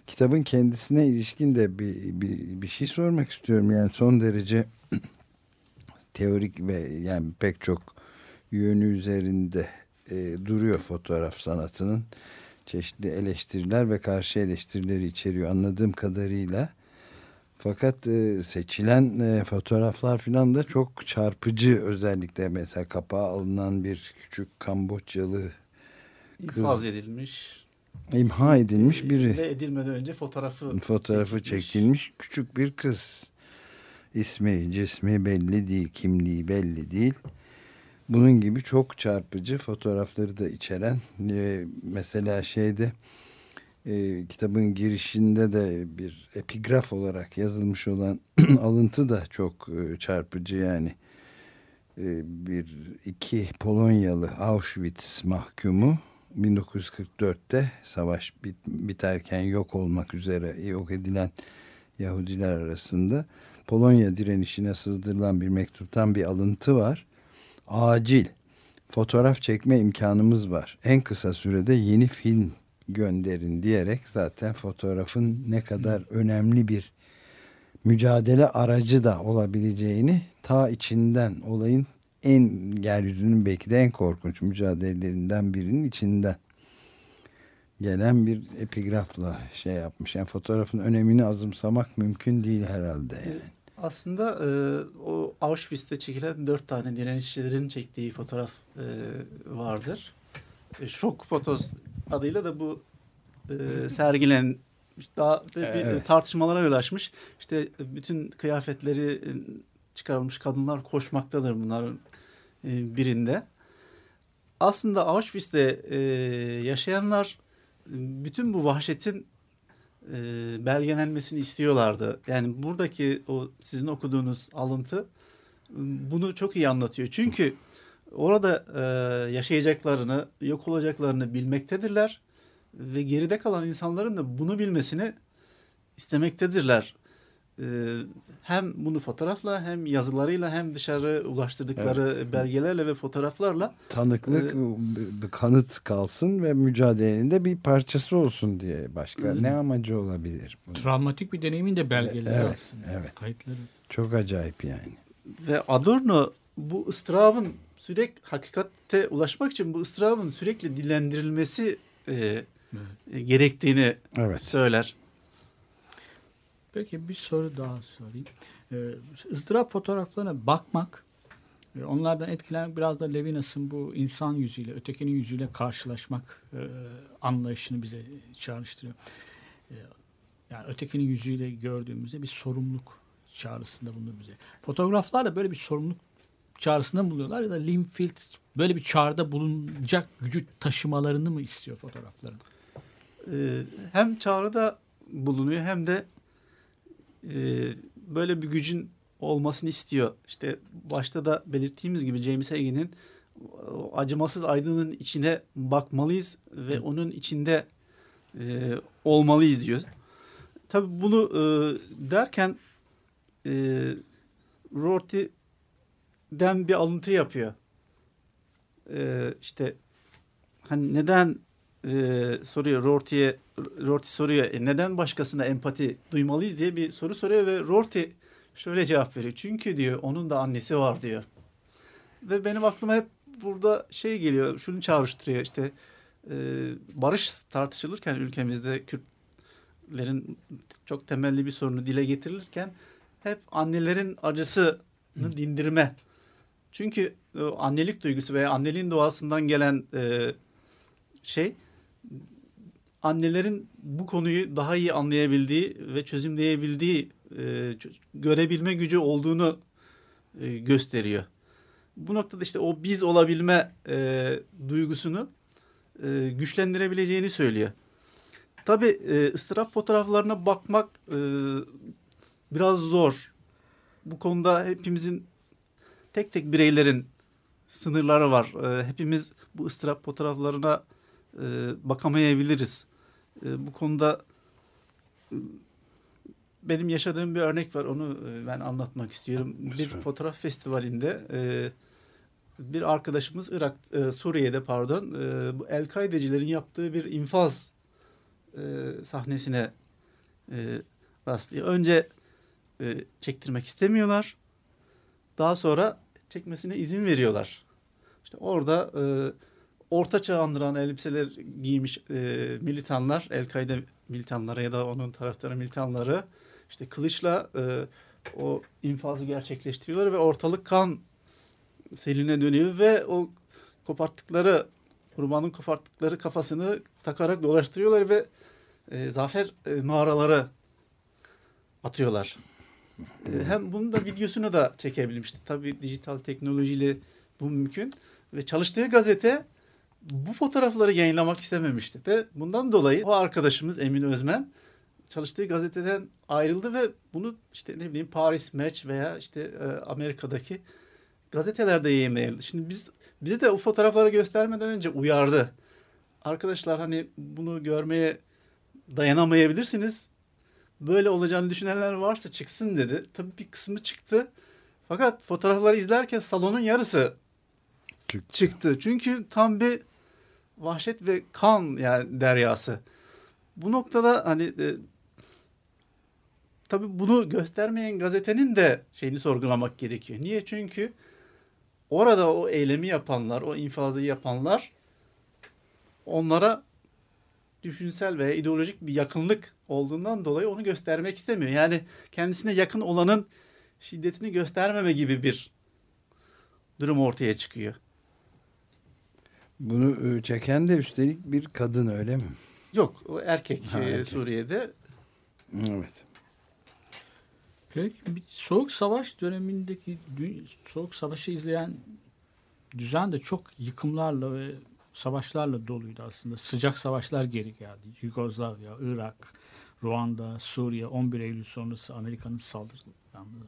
kitabın kendisine ilişkin de bir, bir, bir şey sormak istiyorum. Yani son derece teorik ve yani pek çok yönü üzerinde e, duruyor fotoğraf sanatının çeşitli eleştiriler ve karşı eleştirileri içeriyor anladığım kadarıyla. Fakat e, seçilen e, fotoğraflar filan da çok çarpıcı özellikle mesela kapağa alınan bir küçük Kamboçyalı Kız- İnfaz edilmiş. imha edilmiş biri. Ve edilmeden önce fotoğrafı fotoğrafı çekilmiş küçük bir kız. İsmi, cismi belli değil, kimliği belli değil. Bunun gibi çok çarpıcı fotoğrafları da içeren e, mesela şeyde e, kitabın girişinde de bir epigraf olarak yazılmış olan alıntı da çok e, çarpıcı yani. E, bir iki Polonyalı Auschwitz mahkumu 1944'te savaş bit, biterken yok olmak üzere yok edilen Yahudiler arasında Polonya direnişine sızdırılan bir mektuptan bir alıntı var. Acil fotoğraf çekme imkanımız var. En kısa sürede yeni film gönderin diyerek zaten fotoğrafın ne kadar önemli bir mücadele aracı da olabileceğini ta içinden olayın en yeryüzünün belki de en korkunç mücadelelerinden birinin içinden gelen bir epigrafla şey yapmış. Yani fotoğrafın önemini azımsamak mümkün değil herhalde. Yani. Aslında e, o Auschwitz'te çekilen dört tane direnişçilerin çektiği fotoğraf e, vardır. E, Şok Fotos adıyla da bu e, sergilen daha ve bir Evet. tartışmalara yol açmış. İşte bütün kıyafetleri e, çıkarılmış kadınlar koşmaktadır bunların e, birinde. Aslında Auschwitz'te e, yaşayanlar bütün bu vahşetin e, belgelenmesini istiyorlardı. Yani buradaki o sizin okuduğunuz alıntı e, bunu çok iyi anlatıyor. Çünkü orada e, yaşayacaklarını, yok olacaklarını bilmektedirler ve geride kalan insanların da bunu bilmesini istemektedirler. E, hem bunu fotoğrafla hem yazılarıyla hem dışarı ulaştırdıkları Evet. belgelerle ve fotoğraflarla Tanıklık, bir kanıt kalsın ve mücadelenin de bir parçası olsun diye başka ne amacı olabilir? bunun? Travmatik bir deneyimin de belgeleri Evet, aslında. evet. Kayıtları. Çok acayip yani. Ve Adorno bu ıstırabın sürekli hakikate ulaşmak için bu ıstırabın sürekli dillendirilmesi e, e, gerektiğini Evet. söyler. Peki bir soru daha sorayım. Ee, ızdırap fotoğraflarına bakmak, e, onlardan etkilenmek biraz da Levinas'ın bu insan yüzüyle, ötekinin yüzüyle karşılaşmak e, anlayışını bize çağrıştırıyor. E, Yani ötekinin yüzüyle gördüğümüzde bir sorumluluk çağrısında bulunur bize. Fotoğraflar da böyle bir sorumluluk çağrısında bulunuyorlar ya da Linfield böyle bir çağrıda bulunacak gücü taşımalarını mı istiyor fotoğrafların? Ee, hem çağrıda bulunuyor hem de böyle bir gücün olmasını istiyor. İşte başta da belirttiğimiz gibi James Hagen'in acımasız aydının içine bakmalıyız ve onun içinde e, olmalıyız diyor. Tabii bunu e, derken e, Rorty'den bir alıntı yapıyor. E, işte hani neden e, soruyor Rorty'ye Rorty soruyor e, neden başkasına empati duymalıyız diye bir soru soruyor ve Rorty şöyle cevap veriyor. Çünkü diyor onun da annesi var diyor. Ve benim aklıma hep burada şey geliyor şunu çağrıştırıyor işte e, barış tartışılırken ülkemizde Kürtlerin çok temelli bir sorunu dile getirilirken hep annelerin acısını dindirme. Çünkü annelik duygusu veya anneliğin doğasından gelen e, şey annelerin bu konuyu daha iyi anlayabildiği ve çözümleyebildiği e, görebilme gücü olduğunu e, gösteriyor. Bu noktada işte o biz olabilme e, duygusunu e, güçlendirebileceğini söylüyor. Tabi e, ıstırap fotoğraflarına bakmak e, biraz zor. Bu konuda hepimizin tek tek bireylerin sınırları var. E, hepimiz bu ıstırap fotoğraflarına e, bakamayabiliriz. E, bu konuda e, benim yaşadığım bir örnek var. Onu e, ben anlatmak istiyorum. Bir fotoğraf festivalinde e, bir arkadaşımız Irak, e, Suriye'de pardon, e, bu El-Kaidecilerin yaptığı bir infaz e, sahnesine e, rastlıyor. Önce e, çektirmek istemiyorlar. Daha sonra çekmesine izin veriyorlar. İşte orada e, orta çağ andıran elbiseler giymiş e, militanlar, El-Kaide militanları ya da onun taraftarı militanları işte kılıçla e, o infazı gerçekleştiriyorlar ve ortalık kan seline dönüyor ve o koparttıkları kurbanın koparttıkları kafasını takarak dolaştırıyorlar ve e, zafer e, naraları atıyorlar. E, hem bunun da videosunu da çekebilmişti. Tabii dijital teknolojiyle bu mümkün. Ve çalıştığı gazete bu fotoğrafları yayınlamak istememişti. Ve bundan dolayı o arkadaşımız Emin Özmen çalıştığı gazeteden ayrıldı ve bunu işte ne bileyim Paris Match veya işte e, Amerika'daki gazetelerde yayınlayıldı. Şimdi biz bize de o fotoğrafları göstermeden önce uyardı. Arkadaşlar hani bunu görmeye dayanamayabilirsiniz. Böyle olacağını düşünenler varsa çıksın dedi. Tabii bir kısmı çıktı. Fakat fotoğrafları izlerken salonun yarısı Çıktı. çıktı. Çünkü tam bir vahşet ve kan yani deryası. Bu noktada hani e, tabii bunu göstermeyen gazetenin de şeyini sorgulamak gerekiyor. Niye? Çünkü orada o eylemi yapanlar, o infazı yapanlar onlara düşünsel veya ideolojik bir yakınlık olduğundan dolayı onu göstermek istemiyor. Yani kendisine yakın olanın şiddetini göstermeme gibi bir durum ortaya çıkıyor. Bunu e, çeken de üstelik bir kadın öyle mi? Yok, o erkek, Ha, e, erkek. Suriye'de. Evet. Peki bir soğuk savaş dönemindeki soğuk savaşı izleyen düzen de çok yıkımlarla ve savaşlarla doluydu aslında. Sıcak savaşlar geri geldi. Yugoslavya, Irak, Ruanda, Suriye, 11 Eylül sonrası Amerika'nın saldırıları,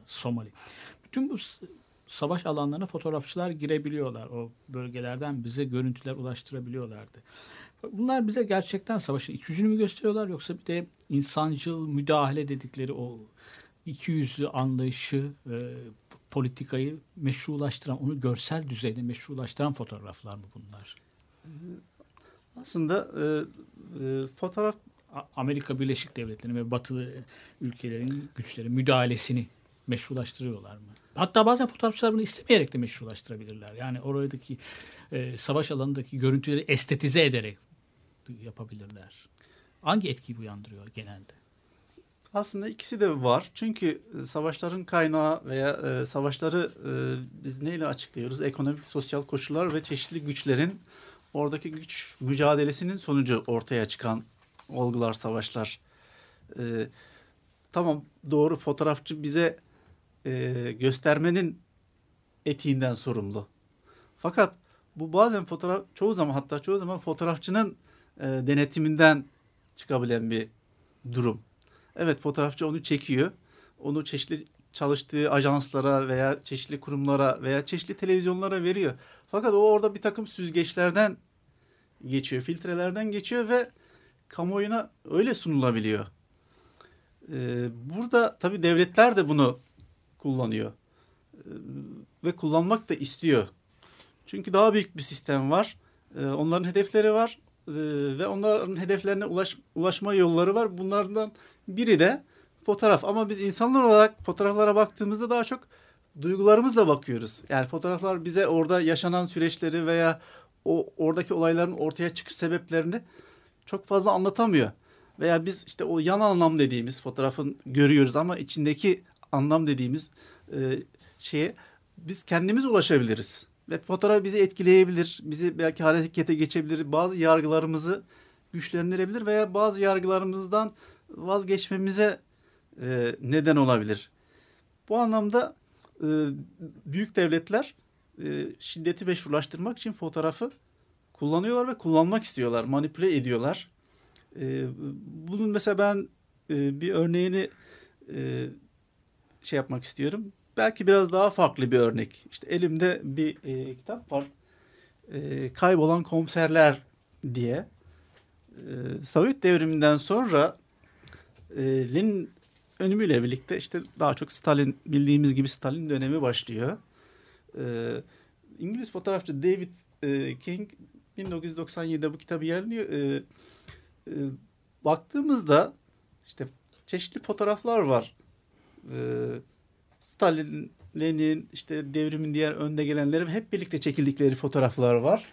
Somali. Bütün bu savaş alanlarına fotoğrafçılar girebiliyorlar. O bölgelerden bize görüntüler ulaştırabiliyorlardı. Bunlar bize gerçekten savaşın iç yüzünü mü gösteriyorlar yoksa bir de insancıl müdahale dedikleri o iki yüzlü anlayışı, e, politikayı meşrulaştıran, onu görsel düzeyde meşrulaştıran fotoğraflar mı bunlar? Aslında e, e, fotoğraf Amerika Birleşik Devletleri ve batılı ülkelerin güçleri müdahalesini meşrulaştırıyorlar mı? Hatta bazen fotoğrafçılar bunu istemeyerek de meşrulaştırabilirler. Yani oradaki e, savaş alanındaki görüntüleri estetize ederek yapabilirler. Hangi etkiyi uyandırıyor genelde? aslında ikisi de var. Çünkü e, savaşların kaynağı veya e, savaşları e, biz neyle açıklıyoruz? Ekonomik, sosyal koşullar ve çeşitli güçlerin oradaki güç mücadelesinin sonucu ortaya çıkan olgular, savaşlar. e, tamam doğru fotoğrafçı bize e, göstermenin etiğinden sorumlu. Fakat bu bazen fotoğraf çoğu zaman hatta çoğu zaman fotoğrafçının e, denetiminden çıkabilen bir durum. Evet fotoğrafçı onu çekiyor. Onu çeşitli çalıştığı ajanslara veya çeşitli kurumlara veya çeşitli televizyonlara veriyor. Fakat o orada bir takım süzgeçlerden geçiyor, filtrelerden geçiyor ve kamuoyuna öyle sunulabiliyor. Ee, burada tabii devletler de bunu kullanıyor Ee, ve kullanmak da istiyor. Çünkü daha büyük bir sistem var. Ee, onların hedefleri var Ee, ve onların hedeflerine ulaş, ulaşma yolları var. Bunlardan biri de fotoğraf. Ama biz insanlar olarak fotoğraflara baktığımızda daha çok duygularımızla bakıyoruz. Yani fotoğraflar bize orada yaşanan süreçleri veya o oradaki olayların ortaya çıkış sebeplerini çok fazla anlatamıyor. Veya biz işte o yan anlam dediğimiz fotoğrafın görüyoruz ama içindeki anlam dediğimiz e, şeye biz kendimiz ulaşabiliriz. Ve fotoğraf bizi etkileyebilir, bizi belki harekete geçebilir, bazı yargılarımızı güçlendirebilir veya bazı yargılarımızdan vazgeçmemize e, neden olabilir. Bu anlamda e, büyük devletler e, şiddeti meşrulaştırmak için fotoğrafı kullanıyorlar ve kullanmak istiyorlar, manipüle ediyorlar. E, bunun mesela ben e, bir örneğini e, şey yapmak istiyorum. Belki biraz daha farklı bir örnek. İşte elimde bir e, kitap var. E, Kaybolan Komiserler diye. E, Sovyet devriminden sonra e, Lenin önümüyle birlikte işte daha çok Stalin bildiğimiz gibi Stalin dönemi başlıyor. E, İngiliz fotoğrafçı David e, King 1997'de bu kitabı yayınlıyor. E, e, baktığımızda işte çeşitli fotoğraflar var. E, Stalin, Lenin, işte devrimin diğer önde gelenleri hep birlikte çekildikleri fotoğraflar var.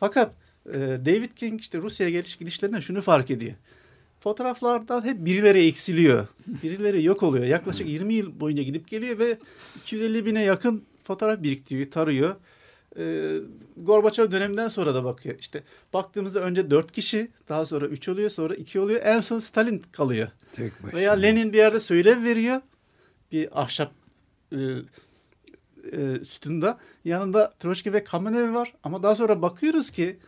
Fakat e, David King işte Rusya'ya geliş gidişlerinde şunu fark ediyor. Fotoğraflardan hep birileri eksiliyor. Birileri yok oluyor. Yaklaşık 20 yıl boyunca gidip geliyor ve 250 bine yakın fotoğraf biriktiriyor, tarıyor. Ee, Gorbaçov döneminden sonra da bakıyor. İşte baktığımızda önce 4 kişi, daha sonra 3 oluyor, sonra 2 oluyor. En son Stalin kalıyor. Tek başına. Veya Lenin bir yerde söylev veriyor. Bir ahşap e, e, sütunda. Yanında Troçki ve Kamenev var. Ama daha sonra bakıyoruz ki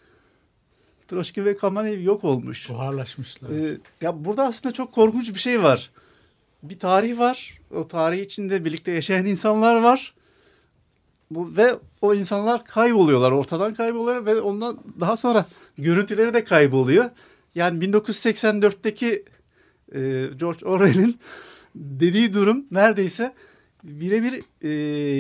Troçki ve Kamenev yok olmuş. Buharlaşmışlar. Ee, ya burada aslında çok korkunç bir şey var. Bir tarih var. O tarih içinde birlikte yaşayan insanlar var. Bu ve o insanlar kayboluyorlar, ortadan kayboluyorlar ve ondan daha sonra görüntüleri de kayboluyor. Yani 1984'teki e, George Orwell'in dediği durum neredeyse birebir e,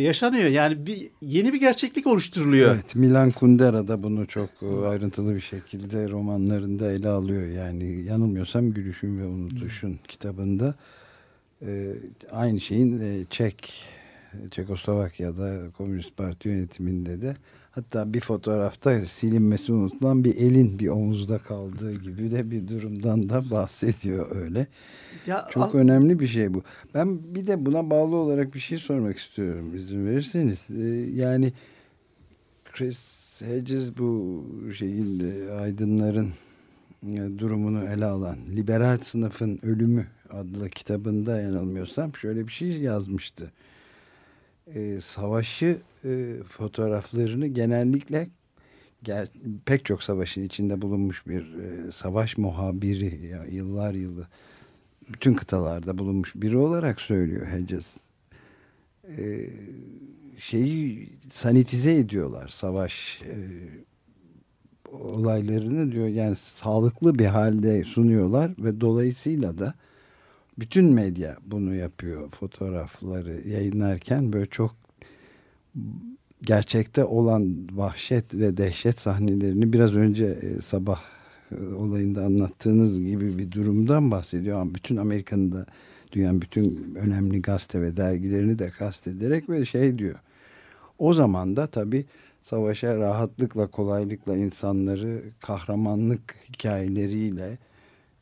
yaşanıyor. Yani bir yeni bir gerçeklik oluşturuluyor. Evet, Milan Kundera da bunu çok e, ayrıntılı bir şekilde romanlarında ele alıyor. Yani yanılmıyorsam Gülüşün ve Unutuşun kitabında e, aynı şeyin e, Çek, Çekoslovakya'da Komünist Parti yönetiminde de hatta bir fotoğrafta silinmesi unutulan bir elin bir omuzda kaldığı gibi de bir durumdan da bahsediyor öyle. Ya Çok önemli bir şey bu. Ben bir de buna bağlı olarak bir şey sormak istiyorum izin verirseniz. Ee, yani Chris Hedges bu şeyin e, aydınların e, durumunu ele alan Liberal Sınıfın Ölümü adlı kitabında yanılmıyorsam şöyle bir şey yazmıştı. Ee, savaşı e, fotoğraflarını genellikle ger- pek çok savaşın içinde bulunmuş bir e, savaş muhabiri ya, yıllar yılı bütün kıtalarda bulunmuş biri olarak söylüyor Hedges. Ee, şeyi sanitize ediyorlar savaş e, olaylarını diyor yani sağlıklı bir halde sunuyorlar ve dolayısıyla da bütün medya bunu yapıyor fotoğrafları yayınlarken böyle çok gerçekte olan vahşet ve dehşet sahnelerini biraz önce e, sabah e, olayında anlattığınız gibi bir durumdan bahsediyor ama bütün Amerika'nın da dünyanın bütün önemli gazete ve dergilerini de kastederek ve şey diyor. O zaman da tabii savaşa rahatlıkla kolaylıkla insanları kahramanlık hikayeleriyle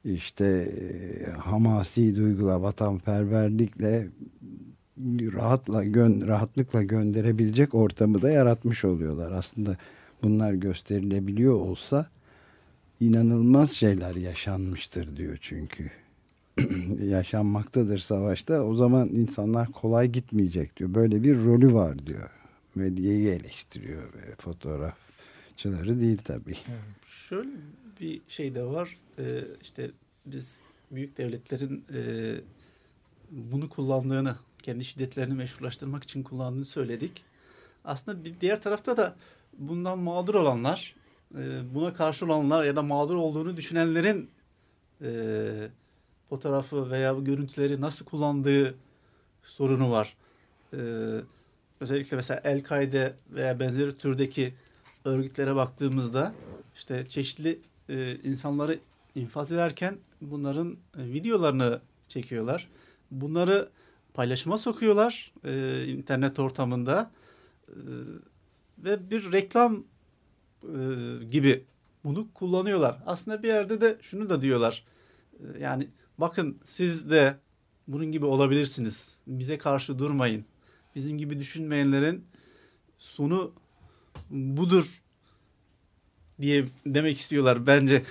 işte e, hamasi duyguyla vatanperverlikle rahatla gön rahatlıkla gönderebilecek ortamı da yaratmış oluyorlar. Aslında bunlar gösterilebiliyor olsa inanılmaz şeyler yaşanmıştır diyor çünkü. yaşanmaktadır savaşta. O zaman insanlar kolay gitmeyecek diyor. Böyle bir rolü var diyor. Medyayı eleştiriyor ve fotoğrafçıları değil tabii. Şöyle bir şey de var. Ee, işte biz büyük devletlerin e, bunu kullandığını, kendi şiddetlerini meşrulaştırmak için kullandığını söyledik. Aslında diğer tarafta da bundan mağdur olanlar, e, buna karşı olanlar ya da mağdur olduğunu düşünenlerin e, fotoğrafı veya bu görüntüleri nasıl kullandığı sorunu var. E, özellikle mesela El-Kaide veya benzeri türdeki örgütlere baktığımızda işte çeşitli insanları infaz ederken bunların videolarını çekiyorlar. Bunları paylaşıma sokuyorlar e, internet ortamında E, ve bir reklam e, gibi bunu kullanıyorlar. Aslında bir yerde de şunu da diyorlar. E, yani bakın siz de bunun gibi olabilirsiniz. Bize karşı durmayın. Bizim gibi düşünmeyenlerin sonu budur diye demek istiyorlar bence.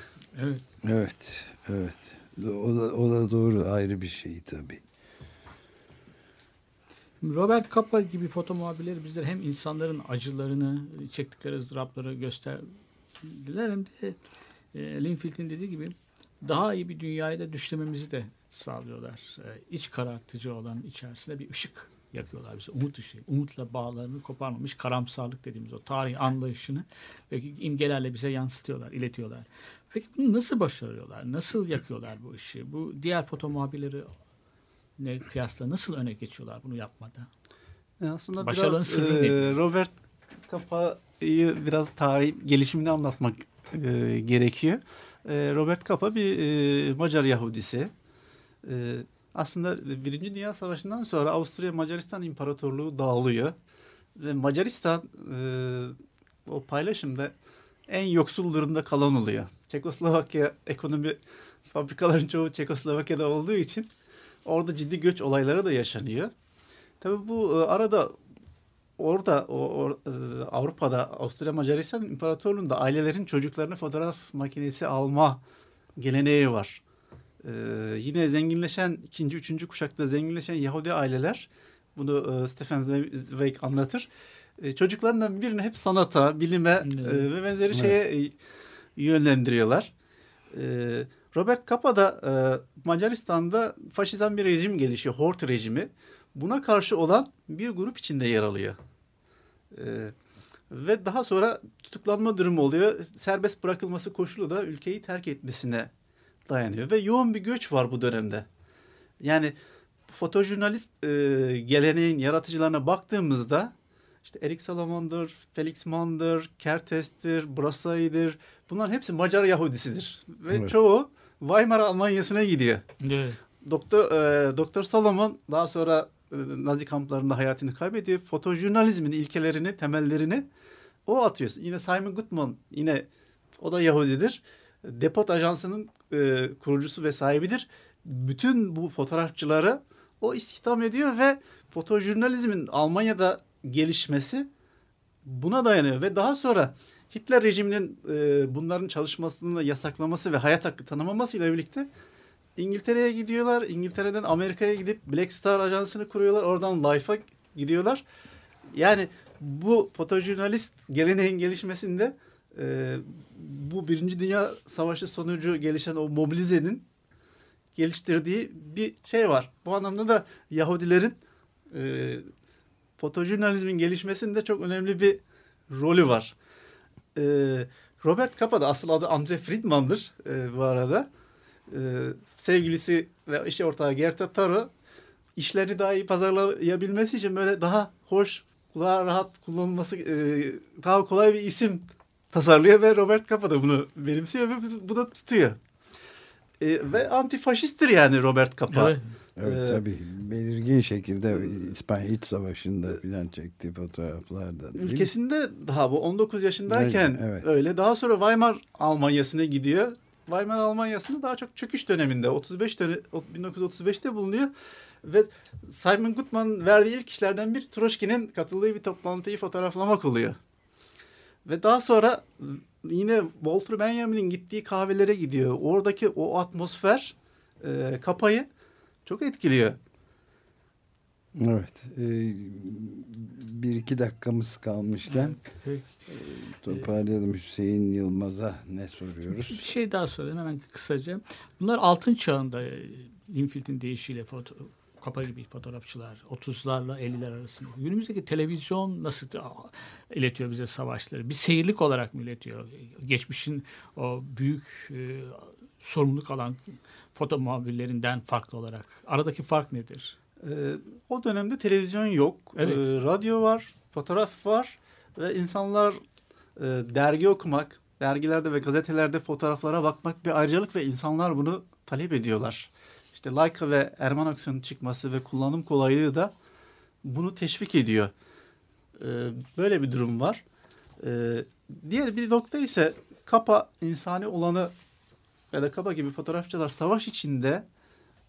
Evet. Evet, evet. O da, o da doğru ayrı bir şey tabii. Robert Capa gibi foto muhabirleri bizlere hem insanların acılarını, çektikleri ızdırapları gösterdiler hem de e, Linfield'in dediği gibi daha iyi bir dünyayı da düşlememizi de sağlıyorlar. E, iç karartıcı olan içerisinde bir ışık yakıyorlar bize. Umut ışığı. Umutla bağlarını koparmamış karamsarlık dediğimiz o tarih anlayışını belki imgelerle bize yansıtıyorlar, iletiyorlar. Peki bunu nasıl başarıyorlar? Nasıl yakıyorlar bu ışığı? Bu diğer foto muhabirleri ne kıyasla nasıl öne geçiyorlar bunu yapmada? E, Aslında Başarıların biraz sırrı e? Robert Capa'yı biraz tarih gelişimini anlatmak e, gerekiyor. E, Robert Capa bir e, Macar Yahudisi. E, aslında Birinci Dünya Savaşı'ndan sonra Avusturya Macaristan İmparatorluğu dağılıyor. Ve Macaristan e, o paylaşımda en yoksul durumda kalan oluyor. Çekoslovakya ekonomi fabrikaların çoğu Çekoslovakya'da olduğu için orada ciddi göç olayları da yaşanıyor. Tabii bu e, arada orada o, o, e, Avrupa'da Avusturya Macaristan İmparatorluğu'nda ailelerin çocuklarına fotoğraf makinesi alma geleneği var. E, yine zenginleşen ikinci, üçüncü kuşakta zenginleşen Yahudi aileler bunu e, Stefan Zweig anlatır. E, çocuklarından birini hep sanata, bilime Evet. e, ve benzeri şeye e, yönlendiriyorlar. E, Robert Capa da e, Macaristan'da faşizan bir rejim gelişiyor. Hort rejimi. Buna karşı olan bir grup içinde yer alıyor. E, ve daha sonra tutuklanma durumu oluyor. Serbest bırakılması koşulu da ülkeyi terk etmesine dayanıyor. Ve yoğun bir göç var bu dönemde. Yani fotojurnalist e, geleneğin yaratıcılarına baktığımızda işte Erik Salaman'dır, Felix Mann'dır, Kertes'tir, Brassai'dir. Bunlar hepsi Macar Yahudisidir. Ve Evet. çoğu Weimar Almanya'sına gidiyor. Evet. Doktor e, Doktor Salomon daha sonra e, Nazi kamplarında hayatını kaybediyor. Fotojurnalizmin ilkelerini, temellerini o atıyor. Yine Simon Gutman yine o da Yahudidir. Depot Ajansı'nın e, kurucusu ve sahibidir. Bütün bu fotoğrafçıları o istihdam ediyor ve fotojurnalizmin Almanya'da gelişmesi buna dayanıyor ve daha sonra Hitler rejiminin e, bunların çalışmasını yasaklaması ve hayat hakkı tanımamasıyla birlikte İngiltere'ye gidiyorlar. İngiltere'den Amerika'ya gidip Black Star ajansını kuruyorlar. Oradan Life'a gidiyorlar. Yani bu fotojurnalist geleneğin gelişmesinde e, bu Birinci Dünya Savaşı sonucu gelişen o mobilizenin geliştirdiği bir şey var. Bu anlamda da Yahudilerin e, fotojurnalizmin gelişmesinde çok önemli bir rolü var. E, Robert Capa asıl adı Andre Friedman'dır e, bu arada. E, sevgilisi ve iş ortağı Gerta Taro işlerini daha iyi pazarlayabilmesi için böyle daha hoş, kulağa rahat kullanılması, e, daha kolay bir isim tasarlıyor ve Robert Capa da bunu benimsiyor ve bu da tutuyor. E, ve antifaşisttir yani Robert Capa. Evet. Evet Ee, tabii belirgin şekilde İspanya İç Savaşı'nda filan çektiği fotoğraflarda. Ülkesinde daha bu 19 yaşındayken Evet, evet. öyle. Daha sonra Weimar Almanya'sına gidiyor. Weimar Almanya'sında daha çok çöküş döneminde 35 döne, 1935'te bulunuyor ve Simon Gutman verdiği ilk işlerden bir Troşki'nin katıldığı bir toplantıyı fotoğraflamak oluyor. Ve daha sonra yine Walter Benjamin'in gittiği kahvelere gidiyor. Oradaki o atmosfer e, kapayı çok etkiliyor. Evet. e, bir iki dakikamız kalmışken Peki. toparlayalım Hüseyin Yılmaz'a ne soruyoruz? Bir şey daha sorayım hemen kısaca. Bunlar altın çağında e, Linfield'in deyişiyle foto, kapa gibi fotoğrafçılar 30'larla 50'ler arasında. Günümüzdeki televizyon nasıl iletiyor bize savaşları? Bir seyirlik olarak mı iletiyor? Geçmişin o büyük e, sorumluluk alan foto muhabirlerinden farklı olarak. Aradaki fark nedir? E, o dönemde televizyon yok. Evet. E, radyo var, fotoğraf var ve insanlar e, dergi okumak, dergilerde ve gazetelerde fotoğraflara bakmak bir ayrıcalık ve insanlar bunu talep ediyorlar. İşte Leica ve Erman Aksu'nun çıkması ve kullanım kolaylığı da bunu teşvik ediyor. E, böyle bir durum var. E, diğer bir nokta ise Kapa insani olanı ya da Kapa gibi fotoğrafçılar savaş içinde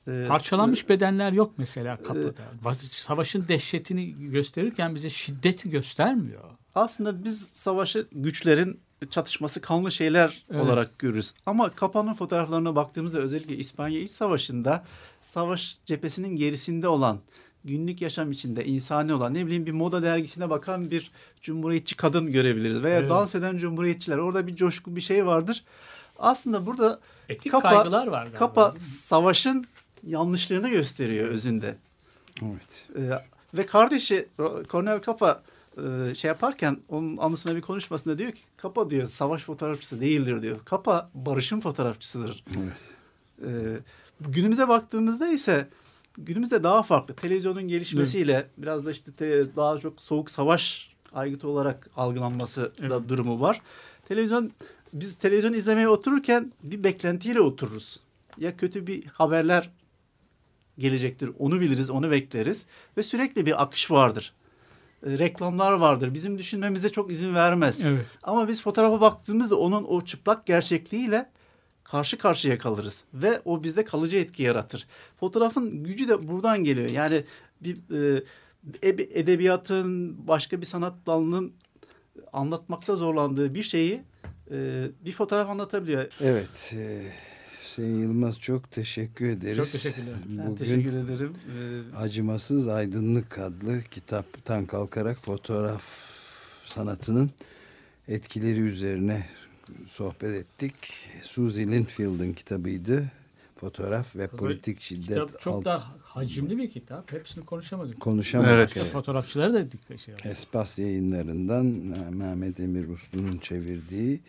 e, Parçalanmış bedenler yok mesela kapıda. Savaşın dehşetini gösterirken bize şiddeti göstermiyor. aslında biz savaşı güçlerin çatışması kanlı şeyler Evet. olarak görürüz. Ama Kapa'nın fotoğraflarına baktığımızda özellikle İspanya İç Savaşı'nda savaş cephesinin gerisinde olan günlük yaşam içinde insani olan ne bileyim bir moda dergisine bakan bir cumhuriyetçi kadın görebiliriz veya Evet. dans eden cumhuriyetçiler orada bir coşku bir şey vardır. Aslında burada Etik Kapa- kaygılar var galiba. Kapa savaşın yanlışlığını gösteriyor özünde. Evet. Ee, ve kardeşi Cornel Kapa e, şey yaparken onun anısına bir konuşmasında diyor ki Kapa diyor savaş fotoğrafçısı değildir diyor. Kapa barışın fotoğrafçısıdır. Evet. Ee, günümüze baktığımızda ise günümüzde daha farklı. Televizyonun gelişmesiyle biraz da işte te- daha çok soğuk savaş aygıtı olarak algılanması da Evet. durumu var. Televizyon biz televizyon izlemeye otururken bir beklentiyle otururuz. Ya kötü bir haberler gelecektir. Onu biliriz, onu bekleriz ve sürekli bir akış vardır. E, reklamlar vardır. Bizim düşünmemize çok izin vermez. Evet. Ama biz fotoğrafa baktığımızda onun o çıplak gerçekliğiyle karşı karşıya kalırız ve o bizde kalıcı etki yaratır. Fotoğrafın gücü de buradan geliyor. Yani bir e, edebiyatın başka bir sanat dalının anlatmakta zorlandığı bir şeyi e, bir fotoğraf anlatabiliyor. Evet. e, Hüseyin Yılmaz çok teşekkür ederiz. Çok teşekkürler. Ben Bugün teşekkür ederim. E, Acımasız Aydınlık adlı kitaptan kalkarak fotoğraf sanatının etkileri üzerine sohbet ettik. Suzy Linfield'ın kitabıydı. Fotoğraf ve politik şiddet Kitap çok alt da hacimli bir kitap. Hepsini konuşamadık. konuşamadık. Evet. evet. Fotoğrafçıları da dikkat şey yapıyor. Espas yayınlarından Mehmet Emir Uslu'nun çevirdiği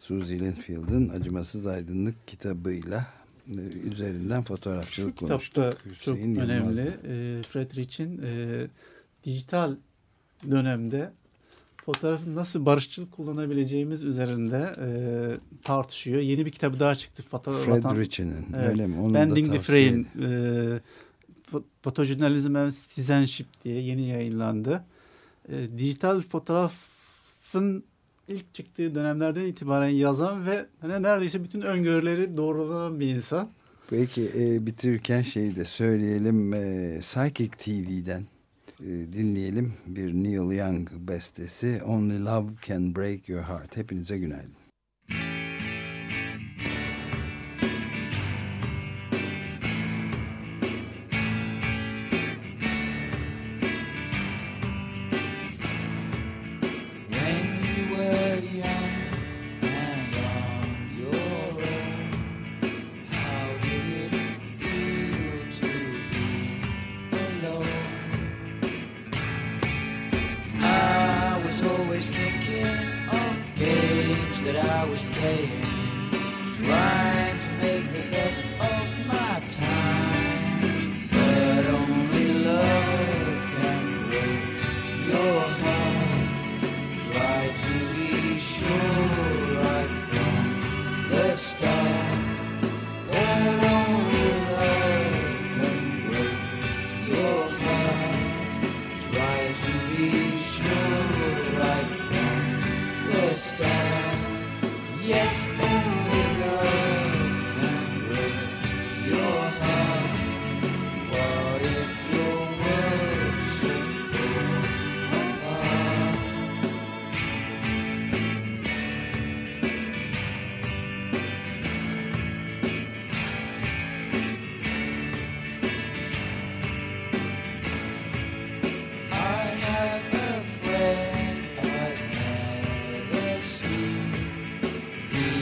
Suzy Linfield'ın Acımasız Aydınlık kitabıyla e, üzerinden Şu fotoğrafçılık kitap konuştuk. da çok Hüseyin Yılmaz'la. önemli. E, Friedrich'in e, dijital dönemde fotoğrafı nasıl barışçıl kullanabileceğimiz üzerinde e, tartışıyor. Yeni bir kitabı daha çıktı. Foto, Fred Rich'inin Evet. öyle mi? Onu da Bending the Frame e, fo- Photojournalism and Citizenship diye yeni yayınlandı. E, dijital fotoğrafın ilk çıktığı dönemlerden itibaren yazan ve hani neredeyse bütün öngörüleri doğrulanan bir insan. Peki e, bitirirken şeyi de söyleyelim. E, Psychic TV'den e, dinleyelim bir Neil Young bestesi Only Love Can Break Your Heart. Hepinize günaydın.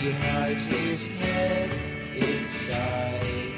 hides his head inside.